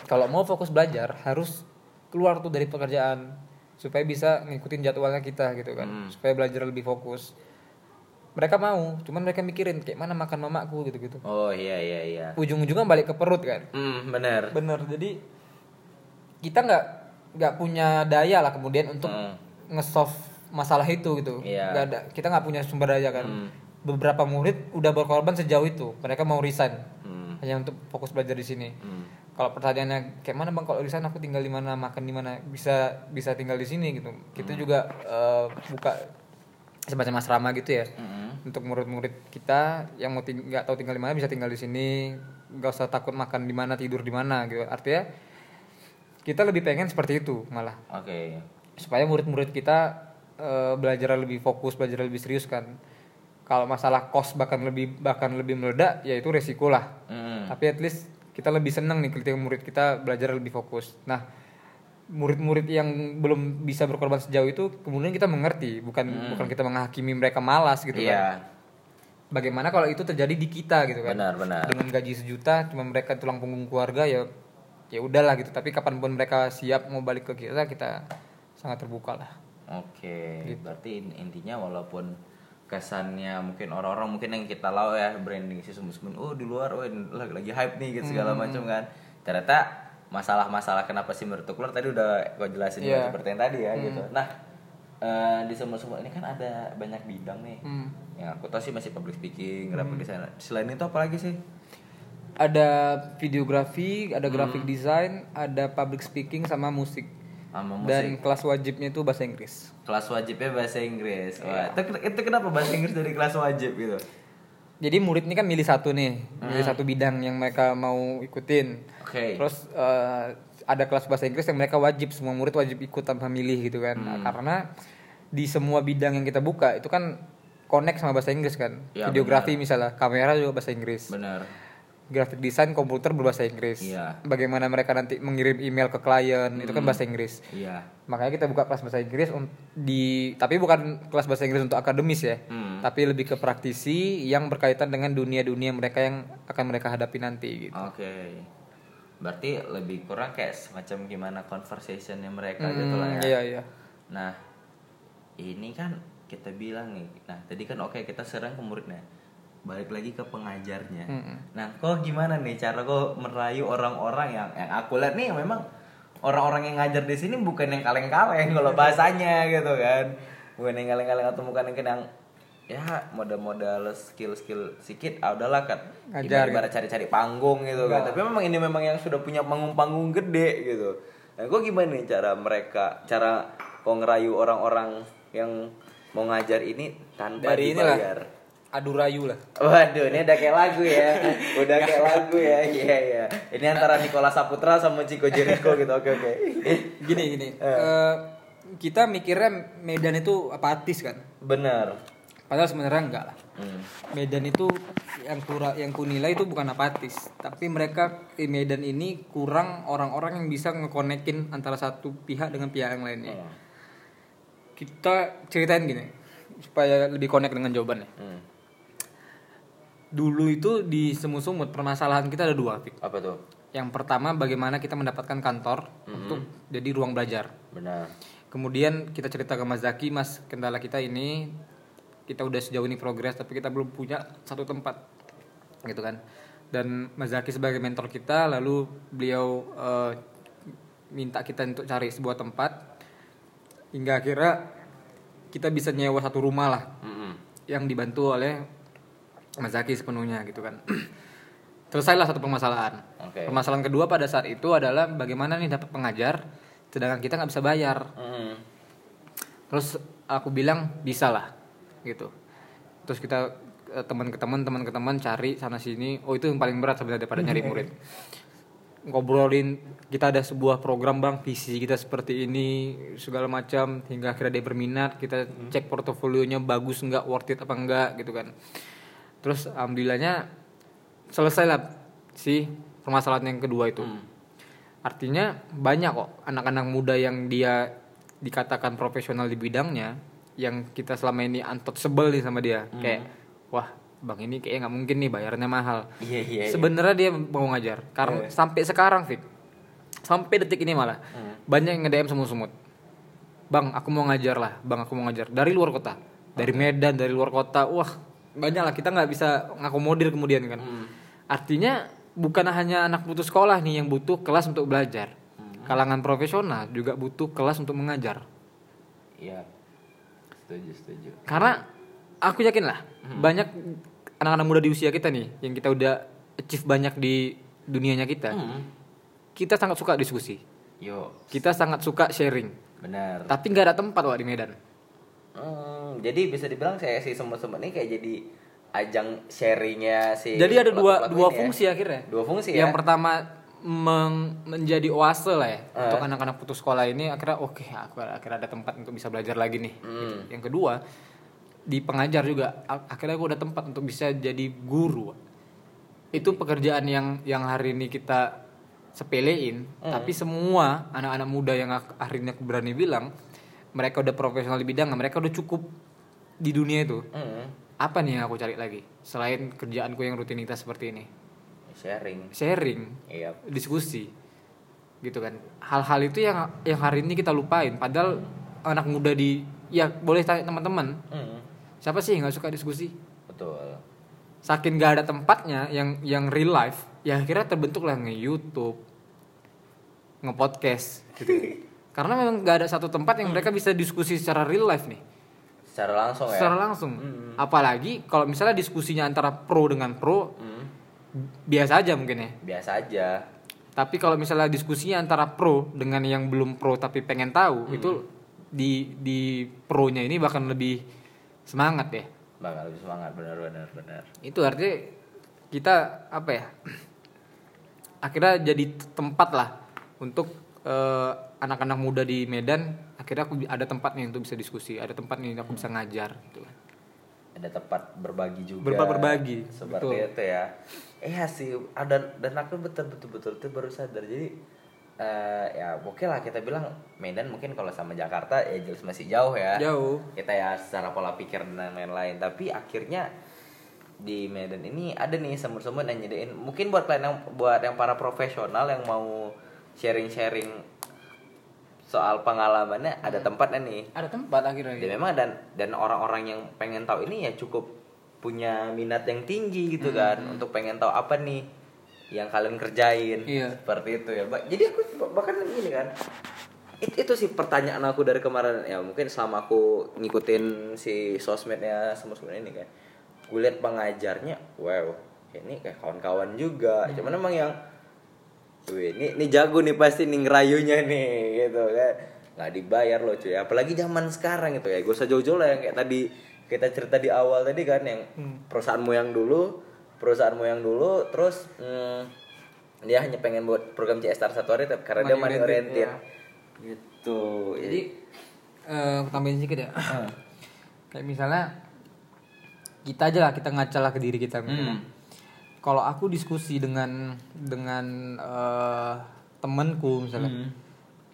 kalau mau fokus belajar harus keluar tuh dari pekerjaan supaya bisa ngikutin jadwalnya kita gitu kan Hmm. supaya belajar lebih fokus mereka mau cuman mereka mikirin kayak mana makan mamaku gitu gitu Oh iya iya iya. ujung-ujungnya balik ke perut kan Hmm, benar. bener jadi kita nggak nggak punya daya lah kemudian untuk Hmm. nge-solve masalah itu gitu. Nggak ada kita nggak punya sumber daya kan Hmm. Beberapa murid udah berkorban sejauh itu mereka mau resign Hmm. hanya untuk fokus belajar di sini Hmm. kalau pertanyaannya kayak mana bang kalau di sana aku tinggal di mana makan di mana bisa bisa tinggal di sini gitu kita Hmm. juga eh, buka semacam asrama gitu ya Hmm. untuk murid-murid kita yang mau nggak tahu tinggal di mana bisa tinggal di sini nggak usah takut makan di mana tidur di mana gitu artinya kita lebih pengen seperti itu malah Oke. supaya murid-murid kita eh, belajar lebih fokus belajar lebih serius kan kalau masalah kos bahkan lebih bahkan lebih meledak ya itu resiko lah Hmm. tapi at least kita lebih senang nih ketika murid kita belajar lebih fokus nah murid-murid yang belum bisa berkorban sejauh itu kemudian kita mengerti bukan bukan kita menghakimi mereka malas gitu Hmm. Iya. kan bagaimana kalau itu terjadi di kita gitu kan Benar benar. dengan gaji sejuta cuma mereka tulang punggung keluarga ya ya udahlah gitu tapi kapan pun mereka siap mau balik ke kita kita sangat terbuka lah Oke, Gitu. berarti in- intinya walaupun kesannya mungkin orang-orang mungkin yang kita tahu ya branding si semun oh di luar oh lagi, lagi hype nih gitu segala Hmm. macam kan. Ternyata masalah-masalah kenapa sih menurut keluar tadi udah gue jelasin juga Iya. seperti yang tadi ya gitu. Nah, eh, di semua-semua ini kan ada banyak bidang nih. Hmm. Yang aku tahu sih masih public speaking, graphic design. Selain itu apa lagi sih? ada videografi ada graphic design ada public speaking sama musik Sama musik. dan kelas wajibnya itu bahasa Inggris Kelas wajibnya bahasa Inggris. Wah, Iya. itu, itu kenapa bahasa Inggris dari kelas wajib gitu? jadi murid ini kan milih satu nih milih satu bidang yang mereka mau ikutin Oke. terus eh, ada kelas bahasa Inggris yang mereka wajib semua murid wajib ikut tanpa milih gitu kan Nah, karena di semua bidang yang kita buka itu kan connect sama bahasa Inggris kan Ya, videografi misalnya kamera juga bahasa Inggris Benar. Graphic design komputer berbahasa Inggris Iya. bagaimana mereka nanti mengirim email ke klien itu kan bahasa Inggris Iya. makanya kita buka kelas bahasa Inggris di tapi bukan kelas bahasa Inggris untuk akademis ya Hmm. tapi lebih ke praktisi yang berkaitan dengan dunia-dunia mereka yang akan mereka hadapi nanti gitu Oke. Berarti lebih kurang kayak semacam gimana conversationnya mereka Hmm, gitu lah ya. iya iya Nah, ini kan kita bilang nih. Nah, tadi kan oke kita serang ke muridnya. Balik lagi ke pengajarnya. Mm-mm. Nah, kok gimana nih cara kok merayu orang-orang yang yang aku lihat nih memang orang-orang yang ngajar di sini bukan yang kaleng-kaleng kalau *laughs* bahasanya gitu kan. Bukan yang kaleng-kaleng atau bukan yang yang ya modal-modal skill-skill sedikit ah udahlah kan Ngajar ibarat cari-cari panggung gitu kan tapi memang ini memang yang sudah punya panggung-panggung gede gitu nah kok gimana nih cara mereka cara kok ngerayu orang-orang yang mau ngajar ini tanpa dari inilah dibayar adu rayu lah Waduh, ini udah kayak lagu ya. *laughs* Udah kayak lagu ya. Iya, iya. Ini antara Nikola Saputra sama Chico Jericho gitu. Oke, oke. *laughs* gini gini Eh, kita mikirnya Medan itu apatis kan Bener. padahal sebenarnya enggak lah Hmm. Medan itu yang kurang yang kunilai itu bukan apatis tapi mereka di Medan ini kurang orang-orang yang bisa ngekonekin antara satu pihak dengan pihak yang lainnya Oh. kita ceritain gini supaya lebih connect dengan jawabannya Hmm. Dulu itu di semut-semut permasalahan kita ada dua Fik. Apa tuh? yang pertama bagaimana kita mendapatkan kantor untuk jadi ruang belajar Benar. kemudian kita cerita ke Mas Zaki Mas kendala kita ini kita udah sejauh ini progres tapi kita belum punya satu tempat gitu kan dan Mas Zaki sebagai mentor kita lalu beliau eh, minta kita untuk cari sebuah tempat hingga akhirnya kita bisa nyewa satu rumah lah Mm-mm. yang dibantu oleh Mas Zaki sepenuhnya gitu kan. *clears throat* Selesailah satu permasalahan. Oke. permasalahan kedua pada saat itu adalah bagaimana nih dapat pengajar sedangkan kita nggak bisa bayar. Mm. terus aku bilang bisa lah gitu. Terus kita eh, teman ke teman teman ke teman cari sana sini. Oh itu yang paling berat sebenarnya daripada nyari *laughs* murid. Ngobrolin kita ada sebuah program bang visi kita seperti ini segala macam. Hingga akhirnya dia berminat kita cek portofolionya bagus nggak worth it apa enggak gitu kan terus alhamdulillahnya selesai lah si permasalahan yang kedua itu. Artinya banyak kok anak-anak muda yang dia dikatakan profesional di bidangnya yang kita selama ini untouchable nih sama dia. Kayak wah bang ini kayaknya nggak mungkin nih bayarnya mahal. Iya iya. iya. sebenarnya dia mau ngajar. Karena sampai sekarang Fik sampai detik ini malah banyak yang nge-DM semut-semut. Bang aku mau ngajar lah bang aku mau ngajar. Dari luar kota. Dari Medan dari luar kota. Wah banyak lah kita nggak bisa ngakomodir kemudian kan. Artinya bukan hanya anak putus sekolah nih yang butuh kelas untuk belajar. Kalangan profesional juga butuh kelas untuk mengajar. Iya. Setuju setuju. karena aku yakin lah banyak anak-anak muda di usia kita nih yang kita udah achieve banyak di dunianya kita kita sangat suka diskusi. Yo, kita sangat suka sharing. Benar. tapi nggak ada tempat wak di Medan Hmm, jadi bisa dibilang saya si semut-semut ini kayak jadi ajang sharingnya si jadi ada dua pelaku-pelaku dua ini ya. fungsi akhirnya Dua fungsi ya. yang pertama meng- menjadi oase lah ya Eh. untuk anak-anak putus sekolah ini akhirnya oke aku akhirnya ada tempat untuk bisa belajar lagi nih Hmm. Gitu. yang kedua di pengajar juga ak- akhirnya aku ada tempat untuk bisa jadi guru itu pekerjaan yang yang hari ini kita sepelein Hmm. tapi semua anak-anak muda yang ak- hari ini aku berani bilang mereka udah profesional di bidang mereka udah cukup di dunia itu. Hmm, apa nih yang aku cari lagi selain kerjaanku yang rutinitas seperti ini? Sharing. sharing? Iya. diskusi. Gitu kan. Hal-hal itu yang yang hari ini kita lupain. Padahal anak muda di ya boleh tanya teman-teman. Hmm, siapa sih yang nggak suka diskusi? Betul. saking gak ada tempatnya yang yang real life ya akhirnya terbentuk lah nge YouTube nge podcast gitu *laughs* karena memang gak ada satu tempat yang mereka bisa diskusi secara real life nih Secara langsung ya. secara langsung apalagi kalau misalnya diskusinya antara pro dengan pro Hmm, biasa aja mungkin ya biasa aja. Tapi kalau misalnya diskusinya antara pro dengan yang belum pro tapi pengen tahu, itu di di pro-nya ini bahkan lebih semangat ya. Bakal lebih semangat benar benar benar. Itu artinya kita apa ya? *clears throat* Akhirnya jadi tempat lah untuk eh, anak-anak muda di Medan. Akhirnya aku ada tempat nih untuk bisa diskusi, ada tempat nih aku bisa ngajar gitu. Ada tempat berbagi juga. Berba- berbagi, Seperti betul. itu ya. Iya sih, ada dan aku betul betul betul itu baru sadar. Jadi eh, ya oke lah kita bilang Medan mungkin kalau sama Jakarta ya jelas masih jauh ya. Jauh. Kita ya secara pola pikir dan lain-lain. Tapi akhirnya di Medan ini ada nih semut-semut yang nyediain mungkin buat kalian yang buat yang para profesional yang mau sharing-sharing soal pengalamannya ada tempatnya nih Ada tempat akhirnya. dan memang dan dan orang-orang yang pengen tahu ini ya cukup punya minat yang tinggi gitu kan untuk pengen tahu apa nih yang kalian kerjain. Iya. seperti itu ya. Jadi aku bahkan gini kan itu, itu sih pertanyaan aku dari kemarin. Ya mungkin selama aku ngikutin si sosmednya semua semua ini kan gue lihat pengajarnya wow ini kayak kawan-kawan juga. Cuman emang yang Wih, ini, ini jago nih pasti nih ngerayunya nih gitu kan. Nggak dibayar loh cuy. Apalagi zaman sekarang gitu ya gue usah jauh-jauh lah yang kayak tadi kita cerita di awal tadi kan yang perusahaanmu yang dulu perusahaanmu yang dulu terus hmm, dia hanya pengen buat program CS Star satu hari tapi karena dia Money money oriented, oriented gitu. Jadi eh aku tambahin sedikit ya. Kayak misalnya kita aja lah kita ngaca lah ke diri kita. Hmm. Kalau aku diskusi dengan dengan eh, temanku misalnya,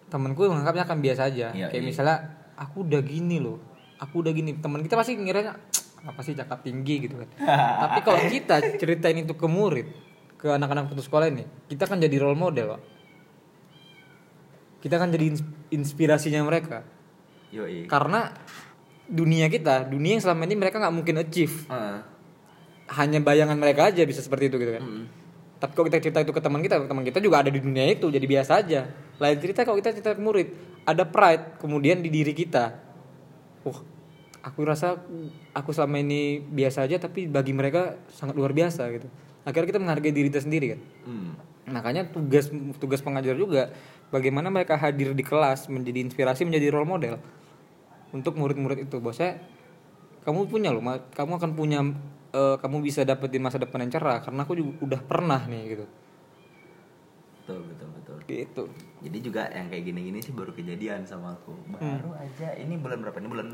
temanku menganggapnya akan biasa aja. Iya, Kayak iya. misalnya aku udah gini loh, aku udah gini. Teman kita pasti ngiranya apa sih cakap tinggi gitu kan. *laughs* Tapi kalau kita ceritain itu ke murid, ke anak-anak putus sekolah ini, kita kan jadi role model, Pak. Kita kan jadi ins- inspirasinya mereka Yoi. karena dunia kita dunia yang selama ini mereka nggak mungkin achieve Heeh. Hanya bayangan mereka aja bisa seperti itu gitu kan. Mm. tapi kalau kita cerita itu ke teman kita teman kita juga ada di dunia itu jadi biasa aja. Lain cerita kalau kita cerita ke murid ada pride kemudian di diri kita. Wah aku rasa aku selama ini biasa aja tapi bagi mereka sangat luar biasa gitu. Akhirnya kita menghargai diri kita sendiri kan. Hmm. makanya tugas tugas pengajar juga bagaimana mereka hadir di kelas menjadi inspirasi menjadi role model untuk murid-murid itu. Bosnya kamu punya loh kamu akan punya eh, kamu bisa dapetin masa depan yang cerah karena aku juga udah pernah nih gitu. Betul betul betul. Gitu. Jadi juga yang kayak gini-gini sih baru kejadian sama aku. Baru aja ini bulan berapa ini? Bulan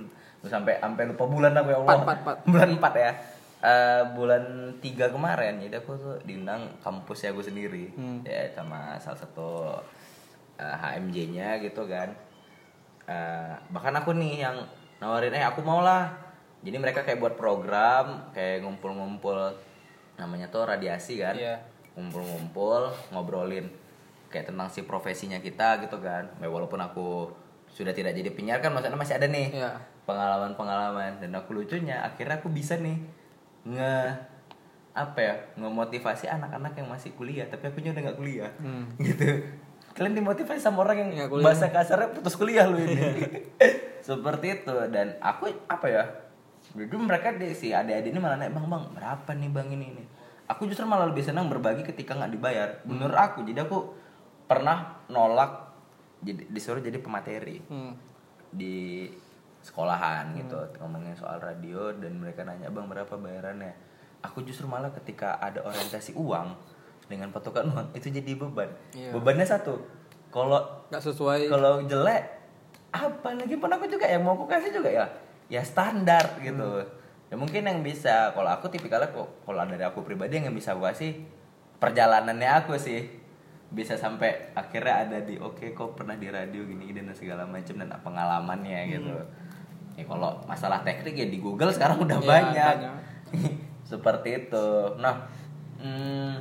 sampai sampai lupa bulan aku ya Allah. Empat, empat, empat. *laughs* bulan 4 ya. Eh, bulan 3 kemarin jadi aku tuh diundang kampus aku sendiri. Hmm. ya sama salah satu eh, HMJ-nya gitu kan. Eh, bahkan aku nih yang nawarin eh aku mau lah jadi mereka kayak buat program kayak ngumpul-ngumpul namanya tuh radiasi kan Iya. ngumpul-ngumpul ngobrolin kayak tentang si profesinya kita gitu kan Ya, walaupun aku sudah tidak jadi penyiar kan maksudnya masih ada nih Iya. pengalaman-pengalaman dan aku lucunya akhirnya aku bisa nih nge apa ya ngemotivasi anak-anak yang masih kuliah tapi aku udah nggak kuliah Hmm. *laughs* gitu kalian dimotivasi sama orang yang kuliah. bahasa kasarnya putus kuliah lu ini *laughs* seperti itu dan aku apa ya jadi mereka di si adik-adik ini malah naik bang bang berapa nih bang ini nih aku justru malah lebih senang berbagi ketika nggak dibayar menurut aku. Jadi aku pernah nolak jadi disuruh jadi pemateri Hmm. di sekolahan gitu ngomongin soal radio dan mereka nanya bang berapa bayarannya? Aku justru malah ketika ada orientasi uang dengan patokan uang itu jadi beban. Iya. bebannya satu kalau nggak sesuai. kalau jelek apa lagi pun aku juga yang mau aku kasih juga ya ya standar gitu. Ya mungkin yang bisa kalau aku tipikalnya kok kalau dari aku pribadi yang bisa aku kasih perjalanannya aku sih. Bisa sampai akhirnya ada di oke kok pernah di radio gini dan segala macam dan pengalamannya gitu. Ya kalau masalah teknik ya di Google sekarang udah Ya, banyak. banyak. *laughs* seperti itu. Nah hmm,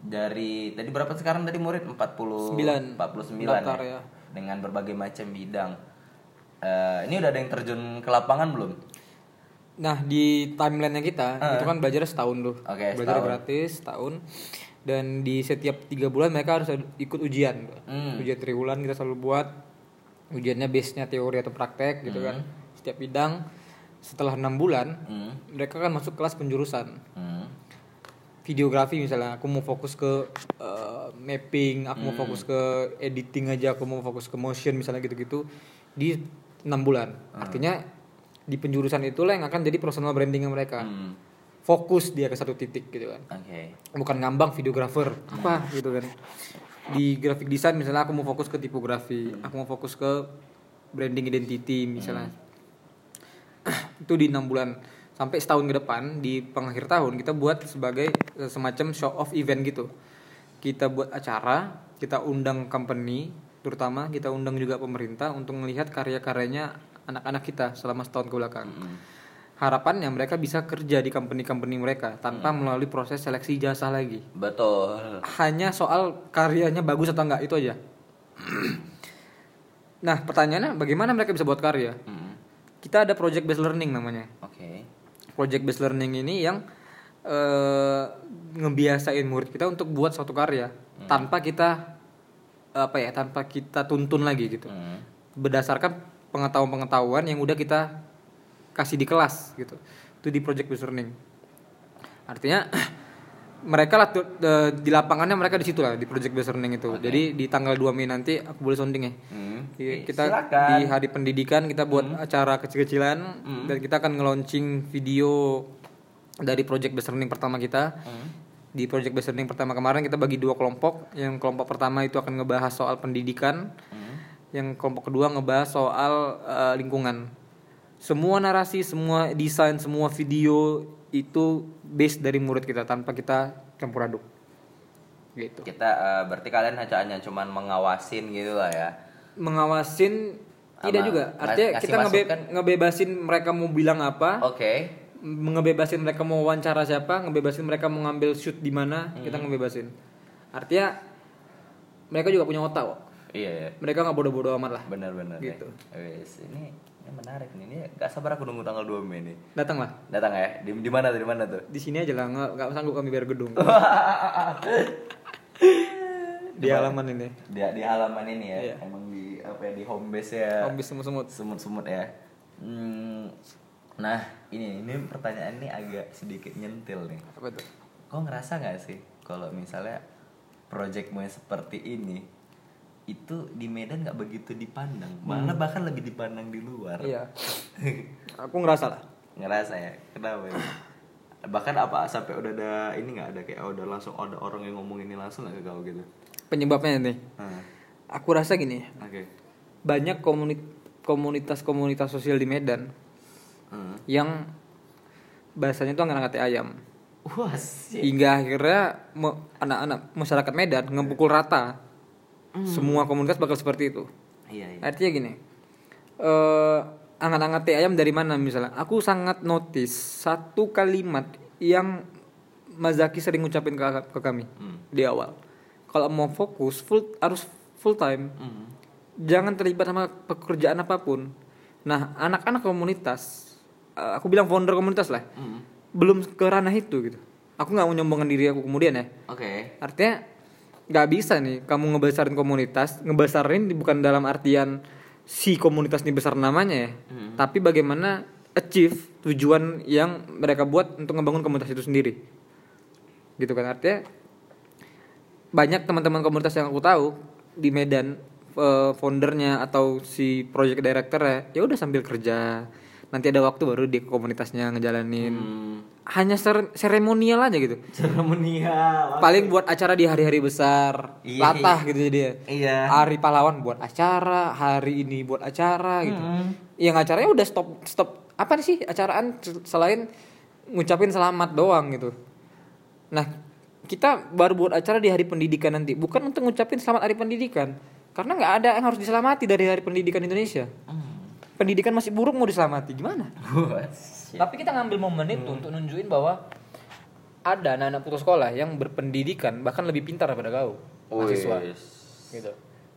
dari tadi berapa sekarang tadi murid? 40 Sembilan. 49 Daftar, ya. ya. dengan berbagai macam bidang Eh, ini udah ada yang terjun ke lapangan belum Nah di timeline kita Ah. itu kan belajar setahun tuh, Oke, belajar setahun. gratis setahun dan di setiap tiga bulan mereka harus ikut ujian, Hmm. ujian triwulan kita selalu buat ujiannya base nya teori atau praktek gitu kan, setiap bidang setelah enam bulan hmm. mereka kan masuk kelas penjurusan Hmm. videografi misalnya aku mau fokus ke uh, mapping, aku mau fokus ke editing aja, aku mau fokus ke motion misalnya gitu-gitu di enam bulan. Artinya di penjurusan itulah yang akan jadi personal brandingnya mereka. Hmm. Fokus dia ke satu titik gitu kan. Oke. Bukan ngambang videografer apa gitu kan. Di graphic design misalnya aku mau fokus ke tipografi, aku mau fokus ke branding identity misalnya. *clears throat* itu di enam bulan sampai setahun ke depan di pengakhir tahun kita buat sebagai eh, semacam show off event gitu kita buat acara kita undang company terutama kita undang juga pemerintah untuk melihat karya-karyanya anak-anak kita selama setahun ke belakang. Harapannya mereka bisa kerja di company-company mereka tanpa melalui proses seleksi jasa lagi. Betul. hanya soal karyanya bagus atau enggak itu aja. *clears throat* Nah pertanyaannya bagaimana mereka bisa buat karya? Hmm. kita ada project based learning namanya. Oke. project based learning ini yang eh, ngebiasain murid kita untuk buat suatu karya tanpa kita apa ya tanpa kita tuntun lagi gitu. Hmm. berdasarkan pengetahuan-pengetahuan yang udah kita kasih di kelas gitu. Itu di project based learning. Artinya *clears throat* mereka lah eh, di lapangannya mereka di situ lah di project based learning itu. Jadi di tanggal 2 Mei nanti aku boleh sounding ya. Hmm. Kita silakan. di hari pendidikan kita buat acara kecil-kecilan dan kita akan nge-launching video dari project based learning pertama kita. Di project based learning pertama kemarin kita bagi dua kelompok. Yang kelompok pertama itu akan ngebahas soal pendidikan. Yang kelompok kedua ngebahas soal eh, lingkungan. Semua narasi, semua desain, semua video itu base dari murid kita tanpa kita campur aduk. Gitu. Kita eh, berarti kalian hanya cuman mengawasin gitu lah ya. mengawasin tidak Sama juga artinya kita ngebe- masukan. ngebebasin mereka mau bilang apa Oke. Ngebebasin mereka mau wawancara siapa ngebebasin mereka mau ngambil shoot di mana kita Hmm. ngebebasin artinya mereka juga punya otak kok Iya, iya. mereka nggak bodoh-bodoh amat lah Benar-benar. Gitu. Ya. Wes, ini ini menarik nih. Ini gak sabar aku nunggu tanggal 2 Mei nih. datang lah Datang ya. Di, di mana tuh? Di mana tuh? di sini aja lah nggak nggak sanggup kami bayar gedung *laughs* di halaman ini Di, di halaman ini ya. Iya. Emang di apa ya di home base ya. habis semut-semut Semut-semut ya. Hmm, nah, ini ini pertanyaan ini agak sedikit nyentil nih. apa tuh? Kau ngerasa nggak sih kalau misalnya projectmu yang seperti ini itu di Medan nggak begitu dipandang, malah bahkan lebih dipandang di luar. iya. *laughs* Aku ngerasa lah. Ngerasa ya? Kenapa ya? Bahkan apa sampai udah ada ini nggak? Ada kayak oh, udah langsung ada orang yang ngomong ini langsung nggak ke kau gitu? Penyebabnya nih. Ah, aku rasa gini oke. Banyak komuni- komunitas-komunitas sosial di Medan Hmm. yang bahasanya tuh nggak ayam. Wah sih hingga akhirnya anak-anak masyarakat Medan ngepukul rata. Semua komunitas bakal seperti itu. Iya iya. Artinya gini eh angan-angan teh ayam dari mana misalnya? Aku sangat notice satu kalimat yang Mas Zaki sering ngucapin ke, ke kami Hmm. di awal. Kalau mau fokus full harus full time. Hmm. jangan terlibat sama pekerjaan apa pun. Nah anak-anak komunitas eh, aku bilang founder komunitas lah. Hmm. belum ke ranah itu gitu. Aku nggak mau nyombongkan diri aku kemudian ya. Oke. Artinya nggak bisa nih kamu ngebesarin komunitas ngebesarin bukan dalam artian si komunitas ini besar namanya ya Hmm. tapi bagaimana achieve tujuan yang mereka buat untuk ngebangun komunitas itu sendiri. Gitu kan artinya banyak teman-teman komunitas yang aku tahu di Medan eh, foundernya atau si project directornya ya udah sambil kerja nanti ada waktu baru di komunitasnya ngejalanin. Hmm. hanya ser- seremonial aja gitu. Seremonial paling buat acara di hari-hari besar Iya. latah gitu jadi iya. Hari pahlawan buat acara hari ini buat acara gitu. Yang acaranya udah stop stop apa sih acaraan selain ngucapin selamat doang gitu. Nah kita baru buat acara di hari pendidikan nanti bukan untuk ngucapin selamat hari pendidikan. Karena nggak ada yang harus diselamati dari hari pendidikan Indonesia pendidikan masih buruk mau diselamati gimana? Tapi kita ngambil momen itu untuk nunjukin bahwa ada anak-anak putus sekolah yang berpendidikan bahkan lebih pintar daripada kau mahasiswa. Wis. gitu.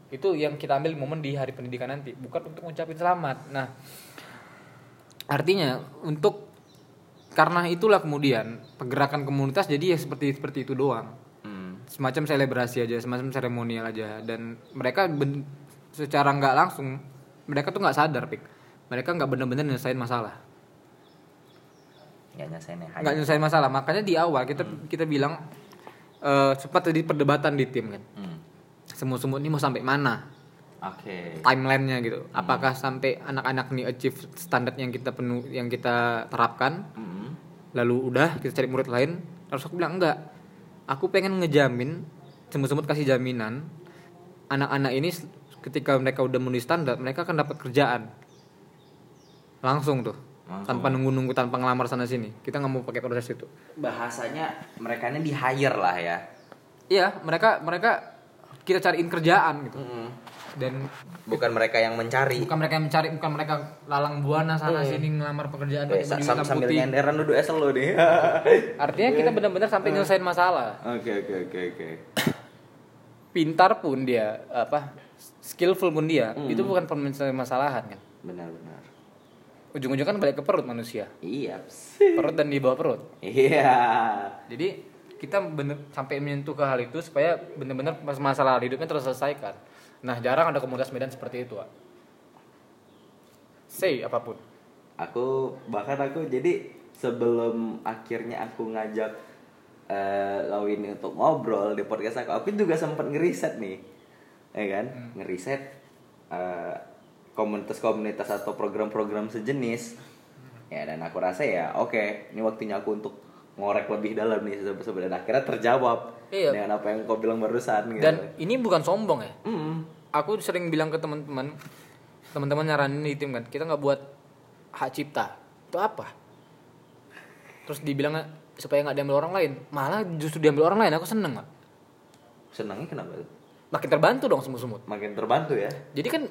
Itu yang kita ambil momen di hari pendidikan nanti bukan untuk ngucapin selamat. Nah artinya untuk karena itulah kemudian pergerakan komunitas jadi ya seperti seperti itu doang. Hmm. semacam selebrasi aja semacam seremonial aja. Dan mereka ben- secara nggak langsung mereka tuh nggak sadar pik mereka nggak benar-benar nyelesain masalah. Nggak ya nggak nyelesain masalah. Makanya di awal kita kita bilang eh sempat tadi perdebatan di tim kan. Hmm. semut-semut ini mau sampai mana? Oke. Timelinenya gitu. Apakah sampai anak-anak nih achieve standar yang kita penuh yang kita terapkan? Hmm. lalu udah kita cari murid lain. Terus aku bilang enggak. Aku pengen ngejamin semut-semut kasih jaminan anak-anak ini ketika mereka udah memenuhi standar mereka akan dapat kerjaan langsung tuh Langsung. tanpa nunggu-nunggu tanpa ngelamar sana sini. Kita nggak mau pakai proses itu. Bahasanya mereka ini di hire lah ya. Iya mereka mereka kita cariin kerjaan gitu. Hmm. dan bukan mereka yang mencari. Bukan mereka yang mencari bukan mereka lalang buana sana sini ngelamar pekerjaan Eh, pakai sa- baju sam- hitam sambil putih. nyenderan duduk esel lo deh *laughs* artinya kita benar-benar sampai nyelesain masalah. Oke oke oke oke. Pintar pun dia apa skillful pun dia itu bukan permasalahan kan? Benar-benar ujung-ujungnya kan balik ke perut manusia. Iya. Perut dan di bawah perut. Iya. Jadi kita bener sampai menyentuh ke hal itu supaya benar-benar mas- masalah hidupnya terselesaikan. Nah jarang ada komunitas Medan seperti itu Wak. say apa pun. Aku bahkan aku jadi sebelum akhirnya aku ngajak eh Lawin untuk ngobrol di podcast aku aku juga sempat ngeriset nih. Ya kan? Ngeriset eh, komunitas-komunitas atau program-program sejenis. Ya dan aku rasa ya oke ini waktunya aku untuk ngorek lebih dalam nih dan akhirnya terjawab Iya. dengan apa yang kau bilang barusan gitu. Dan ini bukan sombong ya? Mm. aku sering bilang ke teman-teman teman-teman nyaranin di tim kan kita nggak buat hak cipta. Itu apa? Terus dibilang supaya nggak diambil orang lain. Malah justru diambil orang lain aku seneng nggak senangnya kenapa makin terbantu dong semut-semut. Makin terbantu ya? Jadi kan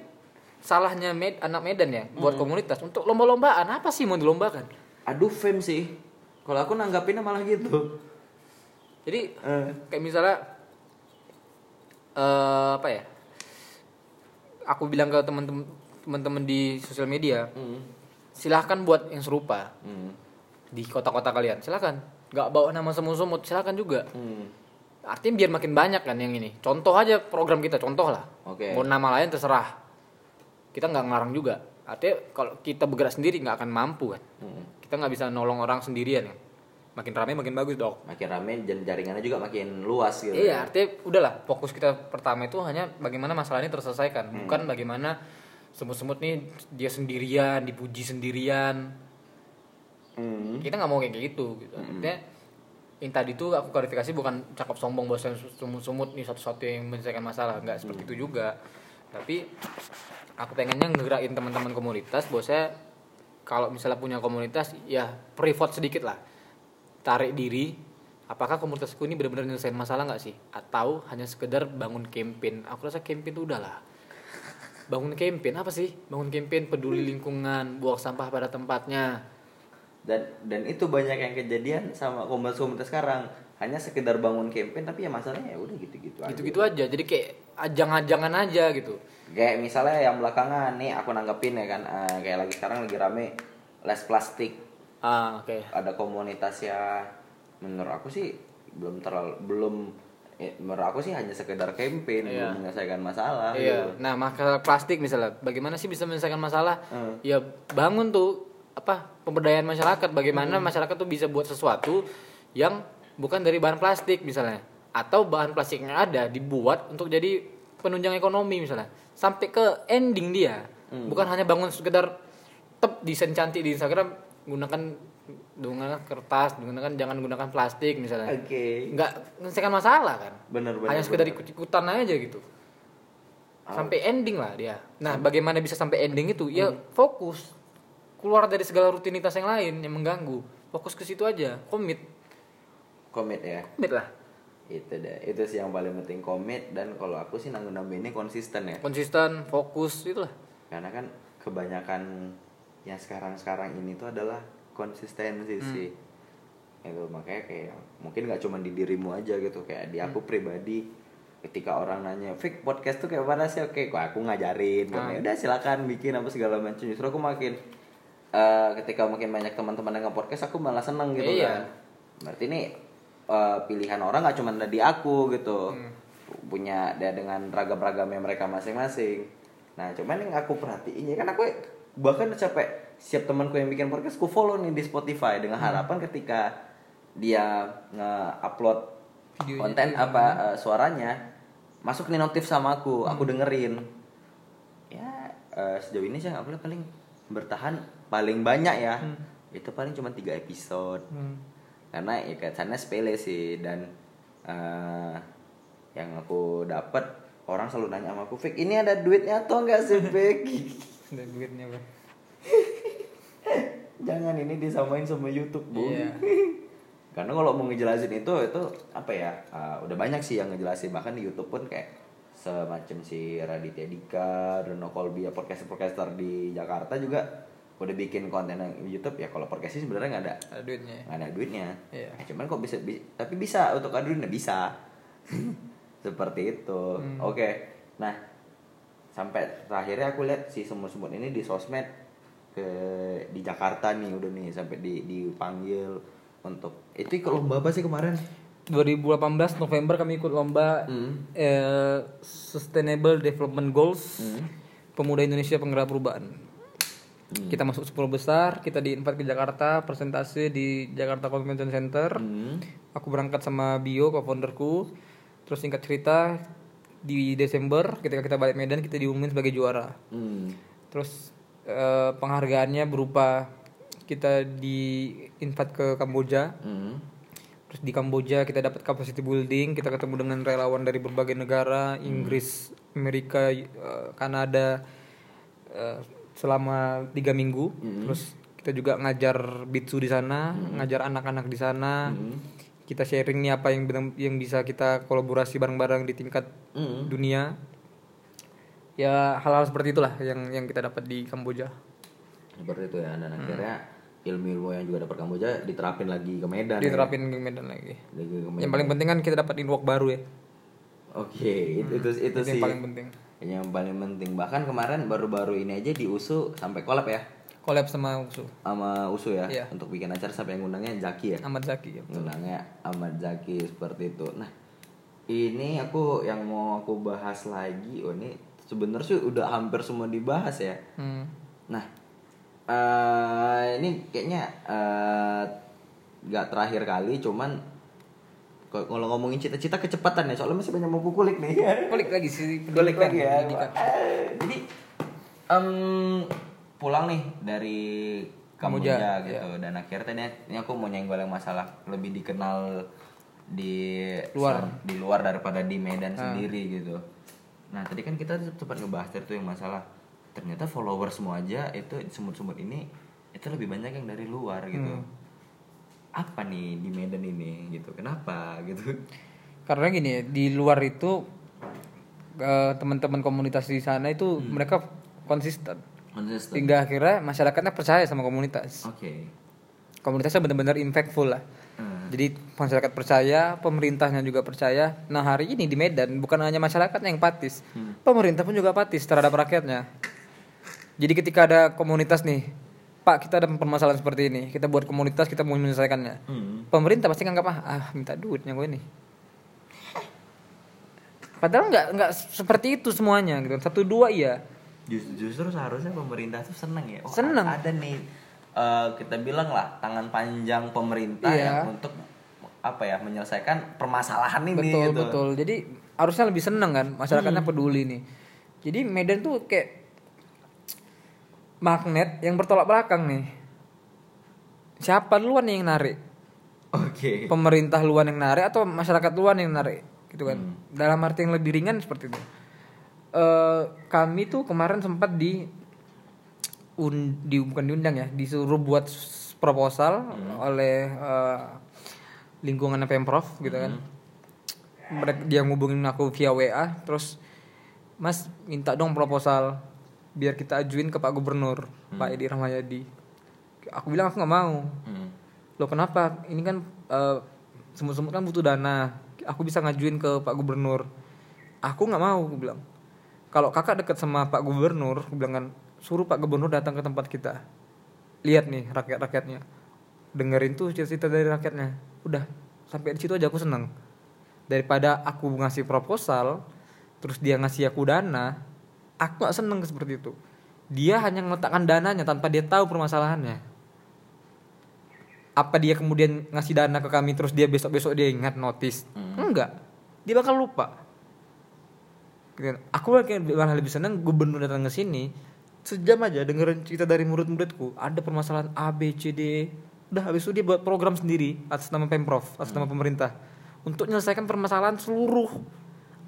salahnya med anak Medan ya buat komunitas. Untuk lomba-lombaan apa sih mau dilombakan? Aduh fame sih. Kalau aku nanggapinnya malah gitu. Jadi Eh. kayak misalnya eh apa ya? Aku bilang ke teman-teman teman-teman di sosial media Hmm. silahkan buat yang serupa Hmm. di kota-kota kalian. Silahkan. Nggak bawa nama semut-semut. Silahkan juga. Hmm. artinya biar makin banyak kan yang ini. Contoh aja program kita contoh lah. Oke. mau nama lain terserah kita nggak ngelarang juga. Artinya kalau kita bergerak sendiri nggak akan mampu kan. Hmm. kita nggak bisa nolong orang sendirian kan. Makin ramai makin bagus dok. Makin rame dan jaringannya juga makin luas gitu. Iya artinya udahlah fokus kita pertama itu hanya bagaimana masalah ini terselesaikan. Hmm. bukan bagaimana semut-semut nih dia sendirian dipuji sendirian. Hmm. kita nggak mau kayak gitu gitu. Artinya, yang tadi tuh aku klarifikasi bukan cakap sombong bahwa sumut-sumut nih satu-satu yang menyelesaikan masalah. Nggak seperti itu juga. Tapi aku pengennya ngegerakin teman-teman komunitas saya kalau misalnya punya komunitas ya privat sedikit lah. Tarik diri apakah komunitasku ini benar-benar nyelesain masalah nggak sih? Atau hanya sekedar bangun campaign? Aku rasa campaign tuh udahlah. Bangun campaign apa sih? Bangun campaign peduli lingkungan buang sampah pada tempatnya. Dan dan itu banyak yang kejadian sama komunitas-komunitas sekarang. Hanya sekedar bangun campaign tapi ya masalahnya ya udah gitu-gitu aja. gitu-gitu aja. Jadi kayak ajang-ajangan aja gitu kayak misalnya yang belakangan nih aku nanggepin ya kan eh, kayak lagi sekarang lagi rame less plastik. Ah oke. Ada komunitas ya menurut aku sih belum terlalu belum eh, menurut aku sih hanya sekedar campaign Iya. belum menyelesaikan masalah iya. gitu. nah masalah plastik misalnya bagaimana sih bisa menyelesaikan masalah? Hmm. ya bangun tuh apa pemberdayaan masyarakat. Bagaimana masyarakat tuh bisa buat sesuatu yang bukan dari bahan plastik misalnya. Atau bahan plastik yang ada dibuat untuk jadi penunjang ekonomi misalnya sampai ke ending dia. Bukan hanya bangun sekedar tep desain cantik di Instagram gunakan gunakan kertas gunakan jangan gunakan plastik misalnya. Oke. Nggak menyelesaikan masalah kan? Bener bener hanya sekedar bener. ikut-ikutan aja gitu. Oh. sampai ending lah dia. Nah bagaimana bisa sampai ending itu? Ya fokus. Keluar dari segala rutinitas yang lain yang mengganggu. Fokus ke situ aja. Komit. Komit ya. Komit lah itu deh. Itu sih yang paling penting komit. Dan kalau aku sih nanggung ini konsisten ya. Konsisten fokus itulah. Karena kan kebanyakan yang sekarang-sekarang ini tuh adalah konsistensi Hmm. sih. Itu makanya kayak mungkin nggak cuma di dirimu aja gitu. Kayak di Hmm. aku pribadi ketika orang nanya Fik podcast tuh kayak mana sih? Oke kok aku ngajarin. Ya udah silakan bikin apa segala macam. Justru aku makin eh, ketika makin banyak teman-teman yang podcast aku malah seneng gitu Iya. kan. Berarti ini eh, pilihan orang nggak cuma ada di aku gitu Hmm. punya dia dengan ragam-ragamnya mereka masing-masing nah cuman yang aku perhatiin ya kan aku bahkan capek siap temanku yang bikin podcast aku follow nih di Spotify dengan Hmm. harapan ketika dia nge-upload konten apa eh, suaranya masuk nih notif sama aku Hmm. aku dengerin ya eh, sejauh ini saya nggak paling bertahan paling banyak ya Hmm. itu paling cuma tiga episode Hmm. Karena ya kesannya sepele sih. Dan eh, yang aku dapat orang selalu nanya sama aku Fik ini ada duitnya atau enggak sih *laughs* Fik? Ada duitnya bro *laughs* jangan ini disamain sama YouTube bu. Iya. *laughs* karena kalau mau ngejelasin itu itu apa ya eh, udah banyak sih yang ngejelasin. Bahkan di YouTube pun kayak semacam si Raditya Dika, Reno Kolbi, ya podcaster-podcaster di Jakarta juga udah bikin konten yang YouTube ya kalau podcast sih sebenarnya nggak ada ada duitnya nggak ada duitnya Iya. Eh, cuman kok bisa, bi- tapi bisa untuk ada duitnya bisa *laughs* seperti itu Hmm. oke nah sampai terakhirnya aku lihat si semut-semut ini di sosmed ke di Jakarta nih udah nih sampai di dipanggil untuk itu ikut lomba apa sih kemarin 2018 November kami ikut lomba Hmm. eh, Sustainable Development Goals Hmm. Pemuda Indonesia Penggerak Perubahan. Hmm. Kita masuk 10 besar, kita diinvite ke Jakarta, presentasi di Jakarta Convention Center. Hmm. Aku berangkat sama Bio, co-founderku. Terus singkat cerita di Desember ketika kita balik Medan kita diumumin sebagai juara. Hmm. Terus eh, penghargaannya berupa kita di invite ke Kamboja. Hmm. Terus di Kamboja kita dapat capacity building, kita ketemu dengan relawan dari berbagai negara, Inggris, Amerika, eh, Kanada eh, selama tiga minggu. Terus kita juga ngajar bitsu di sana, ngajar anak-anak di sana. Kita sharing nih apa yang yang bisa kita kolaborasi bareng-bareng di tingkat Hmm. dunia. Ya hal-hal seperti itulah yang yang kita dapat di Kamboja. seperti itu ya dan Hmm. akhirnya ilmu-ilmu yang juga dapat Kamboja diterapin lagi ke Medan ya. Diterapin ke Medan lagi. Lagi ke Medan. Yang paling penting kan kita dapat inwalk baru ya. Oke, itu itu, itu Itu sih yang paling penting. Yang paling penting. Bahkan kemarin baru-baru ini aja di USU sampai collab ya Collab sama Usu. sama USU ya Iya. untuk bikin acara sampai yang ngundangnya Zaki ya. Ahmad Zaki ya. Ngundangnya Ahmad Zaki seperti itu. Nah, ini aku yang mau aku bahas lagi. Oh, ini sebenarnya sih udah hampir semua dibahas ya. Hmm. Nah, eh ini kayaknya eh nggak terakhir kali, cuman kalau ngomongin cita-cita kecepatan ya, soalnya masih banyak mau kulik nih. Kulik lagi sih. *laughs* Kulik lagi ya. Eh, Jadi em, pulang nih dari Kamboja, Kamboja, gitu dan akhirnya tadi ini aku mau nyenggol yang masalah lebih dikenal di Luar. di luar daripada di Medan sendiri gitu nah tadi kan kita sempat ngebahas tuh yang masalah ternyata follower semua aja itu semut-semut ini itu lebih banyak yang dari luar gitu apa nih di Medan ini? Gitu. Kenapa? Gitu. Karena gini di luar itu eh, teman-teman komunitas di sana itu Hmm. mereka konsisten. Konsisten. Hingga akhirnya masyarakatnya percaya sama komunitas. Oke. Komunitasnya benar-benar impactful lah. Hmm. jadi masyarakat percaya pemerintahnya juga percaya. Nah hari ini di Medan bukan hanya masyarakatnya yang patis Hmm. pemerintah pun juga patis terhadap rakyatnya. Jadi ketika ada komunitas nih Pak kita ada permasalahan seperti ini kita buat komunitas kita mau menyelesaikannya Hmm. pemerintah pasti nganggap ah, ah minta duitnya gue nih padahal nggak nggak seperti itu semuanya gitu satu dua iya Just- justru seharusnya pemerintah tuh seneng ya. Oh, Seneng. Ada nih eh, kita bilang lah tangan panjang pemerintah Iya. yang untuk apa ya menyelesaikan permasalahan ini betul gitu. betul jadi harusnya lebih seneng kan masyarakatnya peduli nih jadi Medan tuh kayak magnet yang bertolak belakang nih. Siapa duluan nih yang narik? Oke. pemerintah luar yang narik atau masyarakat luar yang narik? Gitu kan. Dalam arti yang lebih ringan seperti itu. Eh kami tuh kemarin sempat di un, di bukan diundang ya disuruh buat proposal oleh eh, lingkungan pemprov gitu kan. Mereka dia ngubungin aku via WA terus mas minta dong proposal biar kita ajuin ke Pak Gubernur Pak Edi Rahmayadi aku bilang aku nggak mau Hmm. Loh kenapa? Ini kan eh, semut-semut kan butuh dana. Aku bisa ngajuin ke Pak Gubernur. Aku nggak mau, aku bilang. Kalau kakak deket sama Pak Gubernur, aku bilang kan suruh Pak Gubernur datang ke tempat kita. Lihat nih rakyat-rakyatnya. Dengerin tuh cerita dari rakyatnya. Udah, sampai di situ aja aku seneng. Daripada aku ngasih proposal, terus dia ngasih aku dana, aku gak seneng seperti itu. Dia hanya meletakkan dananya tanpa dia tahu permasalahannya. Apa dia kemudian ngasih dana ke kami terus dia besok besok dia ingat notice enggak. Dia bakal lupa. Gitu. aku kayak malah lebih seneng gubernur datang ke sini sejam aja dengerin cerita dari murid-muridku ada permasalahan A B C D. Udah habis itu dia buat program sendiri atas nama pemprov atas nama pemerintah untuk menyelesaikan permasalahan seluruh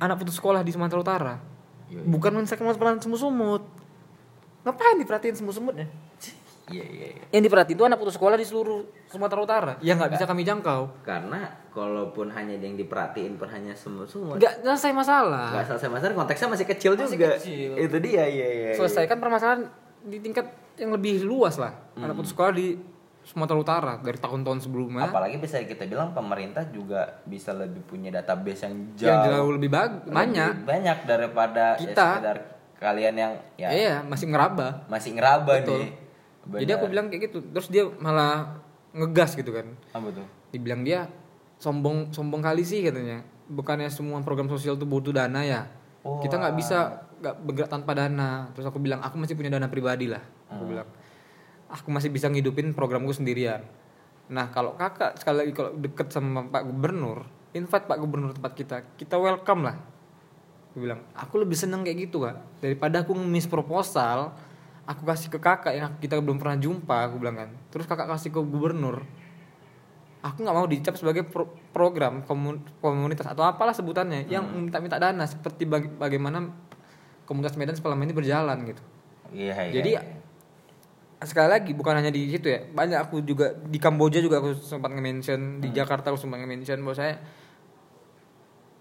anak putus sekolah di Sumatera Utara Yoi. bukan menyelesaikan permasalahan semut-semut ngapain diperhatiin semut-semutnya Iya iya. iya. yang diperhatiin itu anak putus sekolah di seluruh Sumatera Utara yang nggak bisa kami jangkau Karena kalaupun hanya yang diperhatiin pun hanya semut-semut. nggak selesai masalah Nggak selesai masalah konteksnya masih kecil Masih juga. kecil. Itu dia iya iya. iya. selesaikan permasalahan di tingkat yang lebih luas lah anak putus sekolah di Sumatera Utara dari tahun-tahun sebelumnya. Apalagi bisa kita bilang pemerintah juga bisa lebih punya database yang jauh yang jauh lebih bag lebih banyak. banyak daripada ya Kita. sekedar kalian yang ya. Iya masih ngeraba. Masih ngeraba Betul. nih. jadi aku bilang kayak gitu. Terus dia malah ngegas gitu kan. Apa tuh? dibilang dia sombong sombong kali sih katanya. Bukannya semua program sosial tuh butuh dana ya. Oh, kita nggak bisa nggak bergerak tanpa dana. Terus aku bilang aku masih punya dana pribadi lah aku bilang aku masih bisa ngidupin programku sendirian. Nah kalau kakak sekali lagi kalau deket sama pak gubernur invite pak gubernur tempat kita kita welcome lah. Aku bilang aku lebih seneng kayak gitu kak daripada aku ngemis proposal aku kasih ke kakak yang kita belum pernah jumpa aku bilang kan. Terus kakak kasih ke gubernur. Aku nggak mau dicap sebagai pro- program komun- komunitas atau apalah sebutannya yang minta-minta dana seperti baga- bagaimana komunitas Medan selama ini berjalan gitu. Iya, iya. jadi iya. Sekali lagi bukan hanya di situ ya. Banyak aku juga di Kamboja juga aku sempat nge-mention di Jakarta aku sempat nge-mention bahwa saya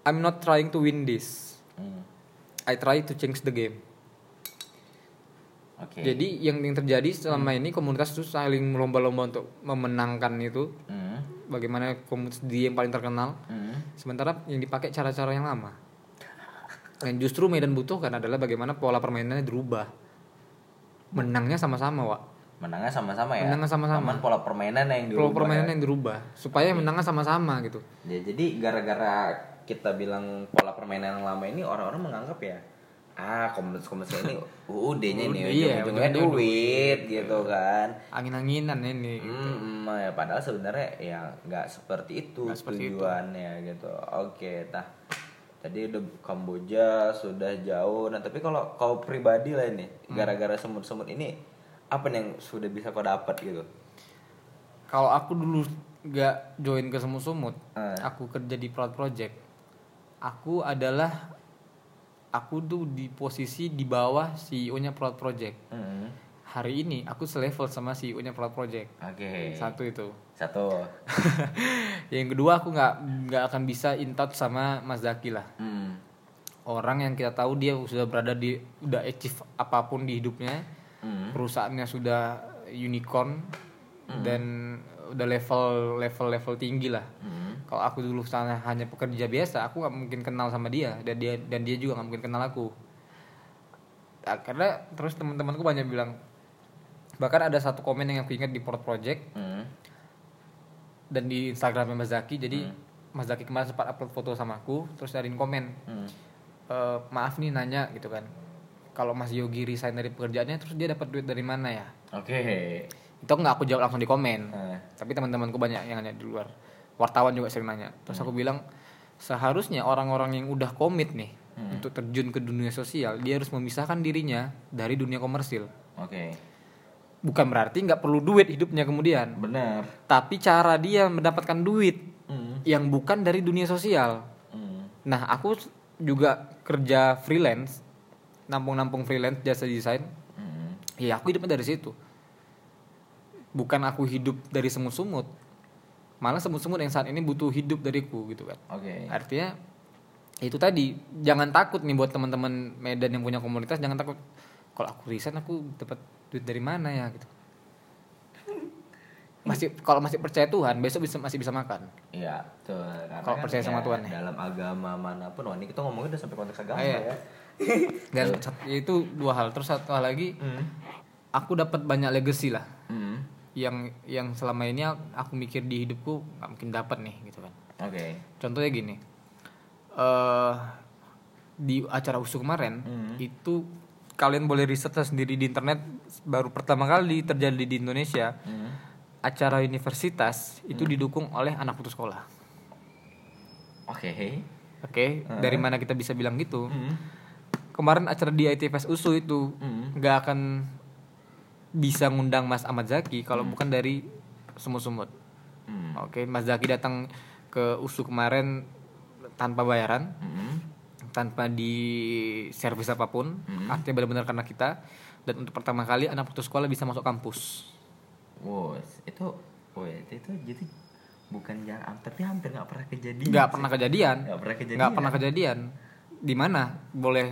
I'm not trying to win this. Hmm. I try to change the game. Oke. jadi yang yang terjadi selama ini komunitas itu saling lomba-lomba untuk memenangkan itu. Hmm. bagaimana komunitas dia yang paling terkenal. Hmm. sementara yang dipakai cara-cara yang lama. Yang justru Medan butuhkan adalah bagaimana pola permainannya dirubah. Menangnya sama-sama Wak Menangnya sama-sama ya. Menangnya sama-sama. Cuman pola permainan yang pola dirubah. permainan ya. yang dirubah supaya menangnya sama-sama gitu Ya, jadi gara-gara kita bilang pola permainan yang lama ini orang-orang menganggap ya ah komunitas-komunitas ini *laughs* UUD-nya nih Udah, iya, ujung-ujungnya ujungnya duit gitu kan. angin-anginan ini Hmm, ya padahal sebenarnya ya nggak seperti itu Nggak seperti itu. tujuannya gitu. Oke, tah. Tadi udah Kamboja sudah jauh. Nah, tapi kalau kau pribadi lah ini, Hmm. gara-gara semut-semut ini apa nih yang sudah bisa kau dapat gitu Kalau aku dulu nggak join ke semut-semut, Eh. aku kerja di Proud Project. Aku adalah aku tuh di posisi di bawah CEO-nya Proud Project. Hmm. Hari ini aku selevel sama CEO-nya Proud Project. oke Satu itu. satu *laughs* yang kedua aku nggak nggak akan bisa in touch sama Mas Zaki lah. Hmm. Orang yang kita tahu dia sudah berada di udah achieve apa pun di hidupnya, Hmm. perusahaannya sudah unicorn dan udah level level level tinggi lah. Hmm. Kalau aku dulu sana hanya pekerja biasa, aku nggak mungkin kenal sama dia dan dia dan dia juga nggak mungkin kenal aku. Nah, karena terus teman-temanku banyak bilang bahkan ada satu komen yang aku ingat di Port Project Hmm. dan di Instagramnya Mas Zaki jadi Mas Zaki kemarin sempat upload foto sama aku terus darin komen Hmm. "Eh, maaf nih nanya gitu kan kalau Mas Yogi resign dari pekerjaannya terus dia dapat duit dari mana ya? Oke. Itu nggak aku jawab langsung di komen. Eh. tapi teman-temanku banyak yang nanya di luar. Wartawan juga sering nanya. Terus aku bilang seharusnya orang-orang yang udah komit nih untuk terjun ke dunia sosial dia harus memisahkan dirinya dari dunia komersil. Oke. Bukan berarti nggak perlu duit hidupnya kemudian. Benar. Tapi cara dia mendapatkan duit Hmm. yang bukan dari dunia sosial. Hmm. nah aku juga kerja freelance nampung-nampung freelance jasa desain Hmm. ya aku hidupnya dari situ bukan aku hidup dari semut-semut malah semut-semut yang saat ini butuh hidup dariku gitu kan oke artinya itu tadi jangan takut nih buat teman-teman Medan yang punya komunitas jangan takut kalau aku resign aku dapat duit dari mana ya gitu *laughs* masih kalau masih percaya Tuhan besok bisa masih bisa makan Iya. Karena Kalau percaya sama Tuhan ya. Dalam agama mana pun, wah ini kita ngomongin udah sampai konteks agama Ah, iya. ya. Dan itu dua hal terus satu hal lagi Hmm. aku dapat banyak legacy lah Hmm. yang yang selama ini aku mikir di hidupku nggak mungkin dapat nih gitu kan Oke. contohnya gini eh di acara usu kemarin Hmm. itu kalian boleh riset sendiri di internet baru pertama kali terjadi di Indonesia Hmm. acara universitas itu didukung oleh anak putus sekolah Oke. oke dari mana kita bisa bilang gitu Hmm. Kemarin acara di ITFS USU itu Hmm. nggak akan bisa ngundang Mas Ahmad Zaki kalau bukan dari semut-semut Hmm. Oke, Mas Zaki datang ke USU kemarin tanpa bayaran, Hmm. tanpa di servis apa pun. Hmm. Artinya benar-benar karena kita dan untuk pertama kali anak putus sekolah bisa masuk kampus. Wow, itu, itu, itu jadi bukan jarang, tapi hampir nggak pernah kejadian. Nggak pernah kejadian. Nggak pernah kejadian. Nggak pernah kejadian. Di mana? Boleh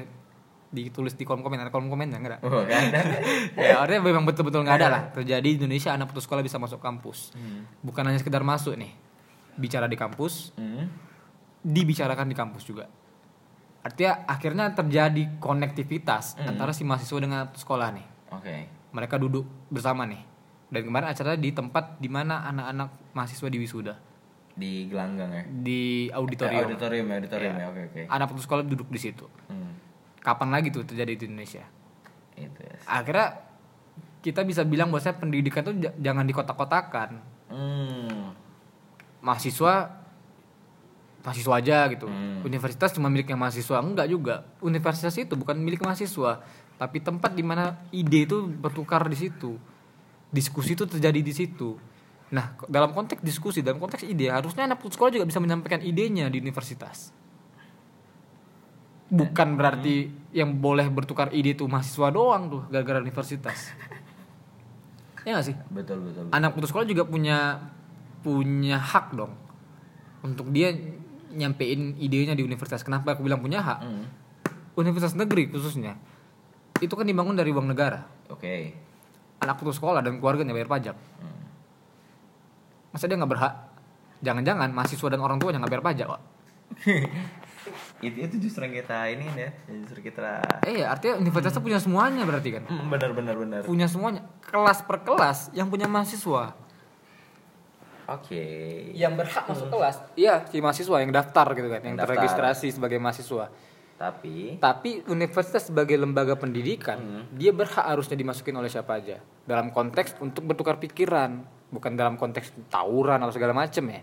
ditulis di kolom komen ada kolom komennya nggak ada Oh, ada. *laughs* ya artinya memang betul-betul nggak ada lah terjadi di Indonesia anak putus sekolah bisa masuk kampus Hmm. bukan hanya sekedar masuk nih bicara di kampus Hmm. dibicarakan di kampus juga. Artinya akhirnya terjadi konektivitas Hmm. antara si mahasiswa dengan sekolah nih. Oke. Mereka duduk bersama nih. Dan kemarin acara di tempat di mana anak-anak mahasiswa di wisuda Di gelanggang ya. di Eh, auditorium. auditorium ya, auditorium ya. Oke, oke. Anak putus sekolah duduk di situ. Hmm. Kapan lagi tuh terjadi di Indonesia? Itu ya. Akhirnya kita bisa bilang bahwa pendidikan tuh jangan dikotak-kotakan. Hmm. Mahasiswa mahasiswa aja gitu. Hmm. Universitas cuma miliknya mahasiswa enggak juga. Universitas itu bukan milik mahasiswa, tapi tempat di mana ide itu bertukar di situ. Diskusi itu terjadi di situ. Nah, dalam konteks diskusi, dalam konteks ide, harusnya anak putus sekolah juga bisa menyampaikan idenya di universitas. Bukan berarti yang boleh bertukar ide itu mahasiswa doang tuh, gara-gara universitas. *laughs* ya gak sih? Betul, betul. anak putus sekolah juga punya punya hak dong untuk dia nyampein idenya di universitas. Kenapa aku bilang punya hak? Hmm. Universitas negeri khususnya itu kan dibangun dari uang negara. Oke. Anak putus sekolah dan keluarganya bayar pajak. Hmm. Masa dia nggak berhak? Jangan-jangan mahasiswa dan orang tuanya nggak bayar pajak, Pak. *laughs* itu itu justru yang kita ini ya justru kita Eh, ya, artinya universitas tuh punya semuanya berarti kan? Hmm, benar benar benar Punya semuanya. Kelas per kelas yang punya mahasiswa. oke Yang berhak masuk kelas. Iya, si mahasiswa yang daftar gitu kan, yang Daftar. terregistrasi sebagai mahasiswa. tapi Tapi universitas sebagai lembaga pendidikan, dia berhak harusnya dimasukin oleh siapa aja. Dalam konteks untuk bertukar pikiran, bukan dalam konteks tawuran atau segala macem ya.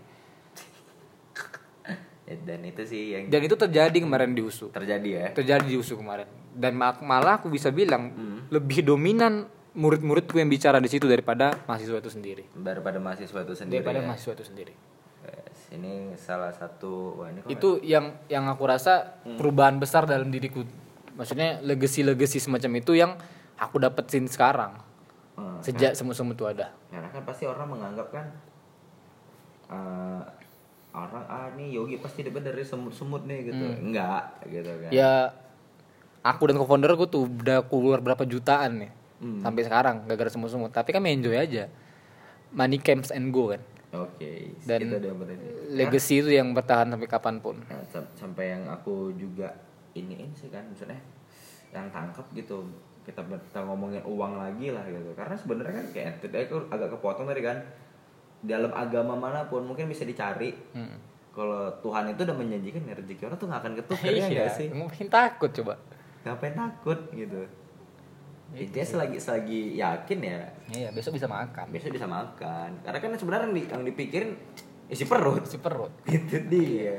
Eh, dan itu sih yang Dan itu terjadi kemarin di USU. terjadi ya? Terjadi di USU kemarin. Dan ma- malah aku bisa bilang lebih dominan murid-muridku yang bicara di situ daripada mahasiswa itu sendiri. Daripada mahasiswa itu sendiri daripada ya. mahasiswa itu sendiri. Yes, ini salah satu wah ini itu yang yang aku rasa perubahan besar dalam diriku. Maksudnya legacy-legacy semacam itu yang aku dapetin sekarang. Hmm, sejak semut-semut itu ada karena kan pasti orang menganggap kan eh, orang ah nih Yogi pasti dapat dari semut-semut nih gitu. Enggak gitu kan. Ya aku dan co-founder aku tuh udah keluar berapa jutaan nih Hmm. sampai sekarang gara-gara semut-semut. Tapi kan enjoy aja. Money camps and go kan. Oke Dan itu dia berarti. legacy itu yang bertahan sampai kapan pun. Nah, sam- sampai yang aku juga iniin sih kan maksudnya yang tangkap gitu. Kita kita ngomongin uang lagi lah gitu. Karena sebenarnya kan kayak tadi aku agak kepotong tadi kan dalam agama mana pun mungkin bisa dicari. Hmm. kalau Tuhan itu udah menjanjikan ya rezeki orang tuh nggak akan ketukar ya nggak sih? mungkin takut coba. Ngapain takut gitu. Intinya selagi selagi yakin ya. Iya besok bisa makan. Besok bisa makan. Karena kan sebenarnya yang, di- yang dipikirin isi perut. Si perut. *laughs* Itu dia.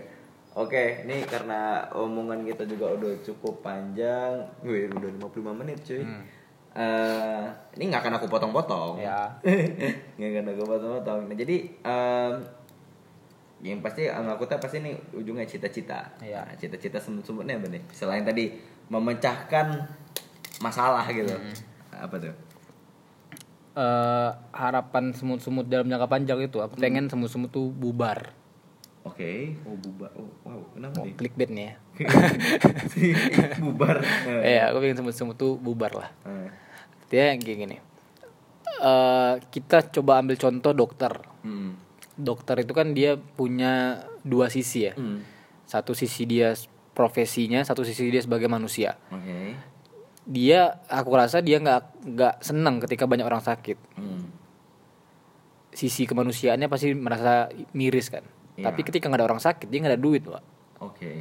Oke nih karena omongan kita juga udah cukup panjang. Wih, udah 55 menit cuy. Hmm. Eh, ini nggak akan aku potong-potong. Ya. *laughs* nggak akan aku potong-potong. Nah jadi em, yang pasti aku tahu pasti ini ujungnya cita-cita. Iya. Nah, cita-cita semut-semutnya apa nih? Selain tadi memecahkan masalah gitu. Hmm. apa tuh? Eh, harapan semut-semut dalam jangka panjang itu aku pengen semut-semut tuh bubar oke oh bubar oh wow kenapa mau nih clickbait nih ya *laughs* bubar *laughs* Iya, aku pengen semut-semut tuh bubar lah. Eh, Dia kayak gini. Eh kita coba ambil contoh dokter. hmm. Dokter itu kan dia punya dua sisi ya. Hmm. Satu sisi dia profesinya, satu sisi dia sebagai manusia. Oke. Dia, aku rasa dia nggak nggak senang ketika banyak orang sakit. Hmm. Sisi kemanusiaannya pasti merasa miris kan. Iya. Tapi ketika nggak ada orang sakit, dia nggak ada duit, pak. Oke.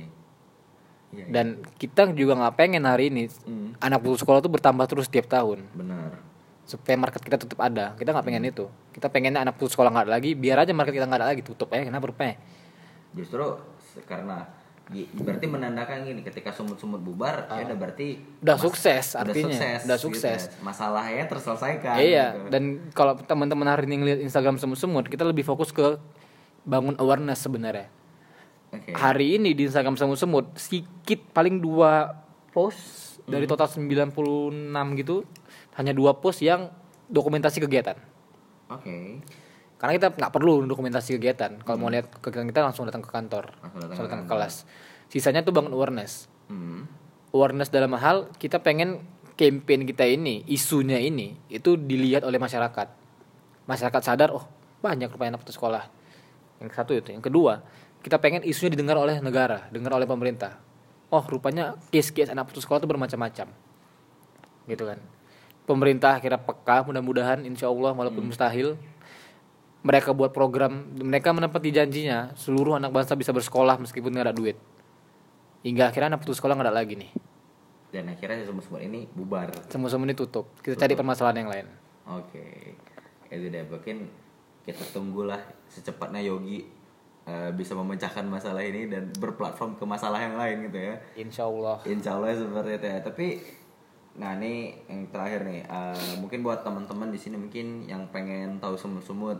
Iya, iya. Dan kita juga nggak pengen hari ini Hmm. anak putus sekolah tuh bertambah terus setiap tahun. benar. supaya market kita tetap ada kita nggak pengen itu kita pengennya anak putus sekolah nggak ada lagi biar aja market kita nggak ada lagi tutup aja kenapa rupanya Justru karena berarti menandakan gini ketika sumut-sumut bubar ya udah berarti Udah sukses udah artinya. sukses, Udah gitu sukses. ya. Masalahnya terselesaikan. iya gitu. dan kalau teman-teman hari ini ngeliat Instagram semut-semut kita lebih fokus ke bangun awareness sebenarnya. Oke. hari ini di Instagram semut-semut sedikit paling dua post dari total 96 gitu hanya dua post yang dokumentasi kegiatan. Oke. karena kita nggak perlu dokumentasi kegiatan. Kalau mau lihat kegiatan kita langsung datang ke kantor. Langsung datang datang ke kelas. Sisanya tuh bangun awareness. Hmm. awareness dalam hal kita pengen campaign kita ini isunya ini itu dilihat oleh masyarakat. Masyarakat sadar oh banyak rupanya anak putus sekolah yang satu itu. Yang kedua kita pengen isunya didengar oleh negara dengar oleh pemerintah. Oh rupanya case-case anak putus sekolah itu bermacam-macam. Gitu kan. Pemerintah kira peka mudah-mudahan insya Allah walaupun mustahil mereka buat program mereka menepati janjinya seluruh anak bangsa bisa bersekolah meskipun nggak ada duit. Hingga akhirnya anak putus sekolah nggak ada lagi nih. Dan akhirnya si sumut-sumut ini bubar. semua-semua ini tutup. Kita cari permasalahan yang lain. Oke. Itu deh mungkin kita tunggulah secepatnya Yogi eh, bisa memecahkan masalah ini dan berplatform ke masalah yang lain gitu ya. insya Allah Insya Allah seperti itu ya. Tapi nah ini yang terakhir nih. eh, mungkin buat teman-teman di sini mungkin yang pengen tahu semut-semut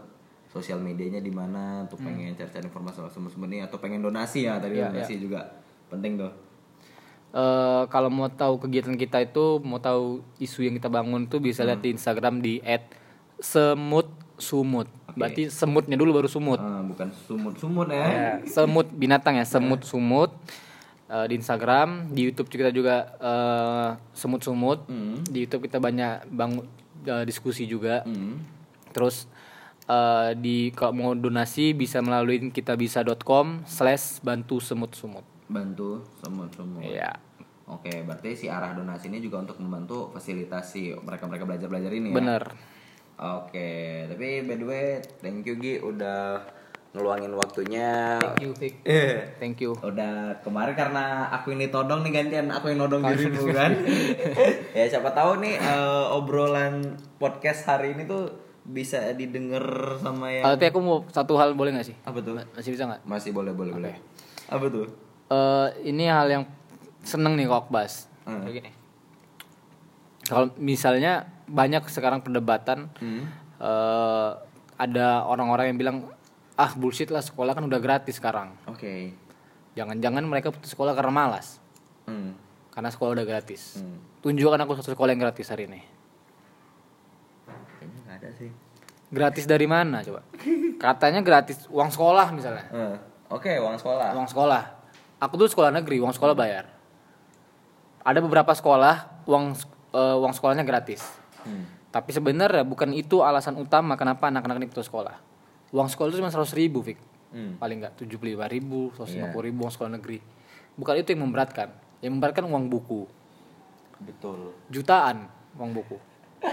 sosial medianya di mana, tuh pengen cari-cari informasi soal semut-semut ini atau pengen donasi ya tadi Iya, donasi juga penting tuh. Eh, kalau mau tahu kegiatan kita itu mau tahu isu yang kita bangun tuh bisa lihat di Instagram di @semut-sumut berarti semutnya dulu baru sumut Ah, bukan sumut-sumut ya. Ya, semut binatang ya semut sumut Eh, di Instagram di YouTube kita juga eh, semut sumut Hmm. di YouTube kita banyak bangun eh, diskusi juga Hmm. terus eh, di kalau mau donasi bisa melalui kitabisa.com slash bantu semut sumut Bantu semut-semut. ya Oke, berarti si arah donasi ini juga untuk membantu fasilitasi mereka-mereka belajar-belajar ini ya. bener Oke, tapi by the way, thank you Gi udah ngeluangin waktunya. thank you Vic. Eh, thank you udah kemarin karena aku ini todong nih gantian aku yang nodong dirimu kan. *laughs* ya siapa tahu nih eh, obrolan podcast hari ini tuh bisa didengar sama yang Ah, tapi aku mau satu hal boleh nggak sih apa tuh? masih bisa nggak Masih boleh boleh boleh. Apa tuh? Eh, ini hal yang seneng nih kok bahas Hmm. Kayak gini kalau misalnya banyak sekarang perdebatan Hmm. eh, ada orang-orang yang bilang ah bullshit lah sekolah kan udah gratis sekarang Oke. jangan-jangan mereka putus sekolah karena malas Hmm. karena sekolah udah gratis Hmm. tunjukkan aku satu sekolah yang gratis hari ini Kayaknya nggak ada sih. gratis dari mana coba katanya gratis uang sekolah misalnya Eh, Oke, uang sekolah. uang sekolah aku tuh sekolah negeri uang sekolah bayar ada beberapa sekolah uang eh, uang sekolahnya gratis Hmm. tapi sebenarnya bukan itu alasan utama kenapa anak-anak ini putus sekolah uang sekolah itu cuma seratus ribu Fik. Hmm. paling nggak tujuh puluh lima ribu seratus lima Iya. puluh ribu uang sekolah negeri bukan itu yang memberatkan yang memberatkan uang buku Betul. jutaan uang buku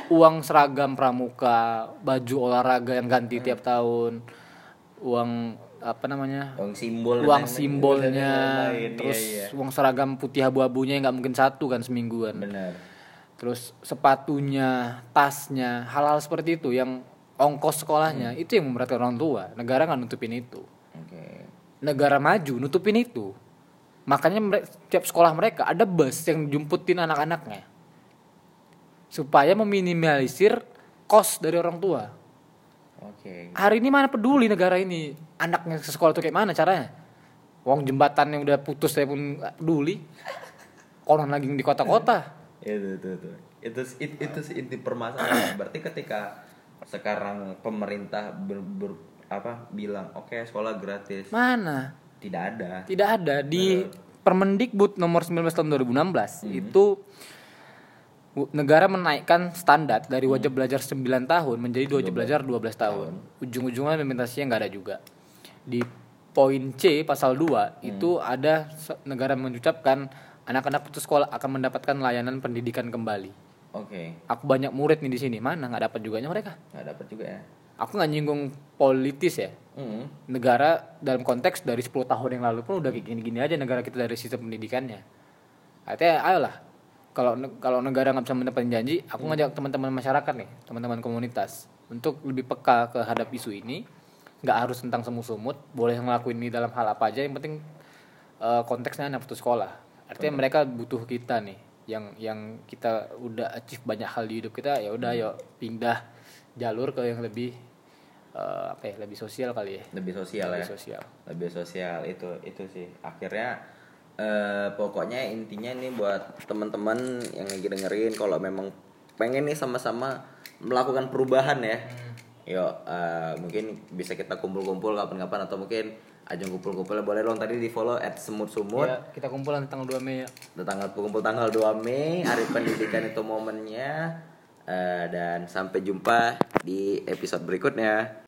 uang seragam pramuka baju olahraga yang ganti tiap tahun uang apa namanya Uang simbol. uang simbolnya lain-lain. terus Iya, iya. uang seragam putih abu-abunya yang nggak mungkin satu kan semingguan Benar. Terus sepatunya tasnya hal-hal seperti itu yang ongkos sekolahnya Hmm. itu yang memberatkan orang tua. Negara nggak nutupin itu. Oke. negara maju nutupin itu. Makanya mere- tiap sekolah mereka ada bus yang jumputin anak-anaknya. Supaya meminimalisir kos dari orang tua. Oke. hari ini mana peduli negara ini? Anaknya ke sekolah tuh kayak mana caranya? Uang jembatan yang udah putus saya pun peduli. Orang lagi di kota-kota Itu itu itu. Itu itu, itu inti permasalahan. *coughs* Berarti ketika sekarang pemerintah ber, ber- apa bilang oke sekolah gratis mana tidak ada. Tidak ada di Permendikbud nomor 19 tahun 2016 Hmm. itu negara menaikkan standar dari Hmm. wajib belajar 9 tahun menjadi wajib belajar 12 tahun. Ujung-ujungnya implementasinya nggak ada juga. Di poin C pasal 2 Hmm. itu ada negara mengucapkan anak-anak putus sekolah akan mendapatkan layanan pendidikan kembali. Oke. Aku banyak murid nih di sini, mana nggak dapat juganya mereka? Nggak dapat juga ya. Aku nggak nyinggung politis ya, Hmm. negara dalam konteks dari 10 tahun yang lalu pun udah kayak gini-gini aja negara kita dari sistem pendidikannya. Artinya ayolah kalau kalau negara nggak bisa mendapatkan janji, aku ngajak teman-teman masyarakat nih, teman-teman komunitas untuk lebih peka kehadap isu ini. nggak harus tentang semut-semut, boleh ngelakuin ini dalam hal apa aja, yang penting eh, konteksnya anak putus sekolah. Artinya mereka butuh kita nih, yang yang kita udah achieve banyak hal di hidup kita, ya udah yuk pindah jalur ke yang lebih eh, apa ya, lebih sosial kali ya. Lebih sosial ya. lebih sosial. Lebih sosial itu itu sih. Akhirnya eh, pokoknya intinya nih buat teman-teman yang lagi dengerin kalau memang pengen nih sama-sama melakukan perubahan ya yuk eh, mungkin bisa kita kumpul-kumpul kapan-kapan atau mungkin ajang kumpul-kumpulnya. Boleh dong tadi di follow at semut-sumut Ya, kita kumpulan tanggal 2 Mei ya. tanggal kumpul tanggal 2 Mei hari pendidikan itu momennya. Eh, dan sampai jumpa di episode berikutnya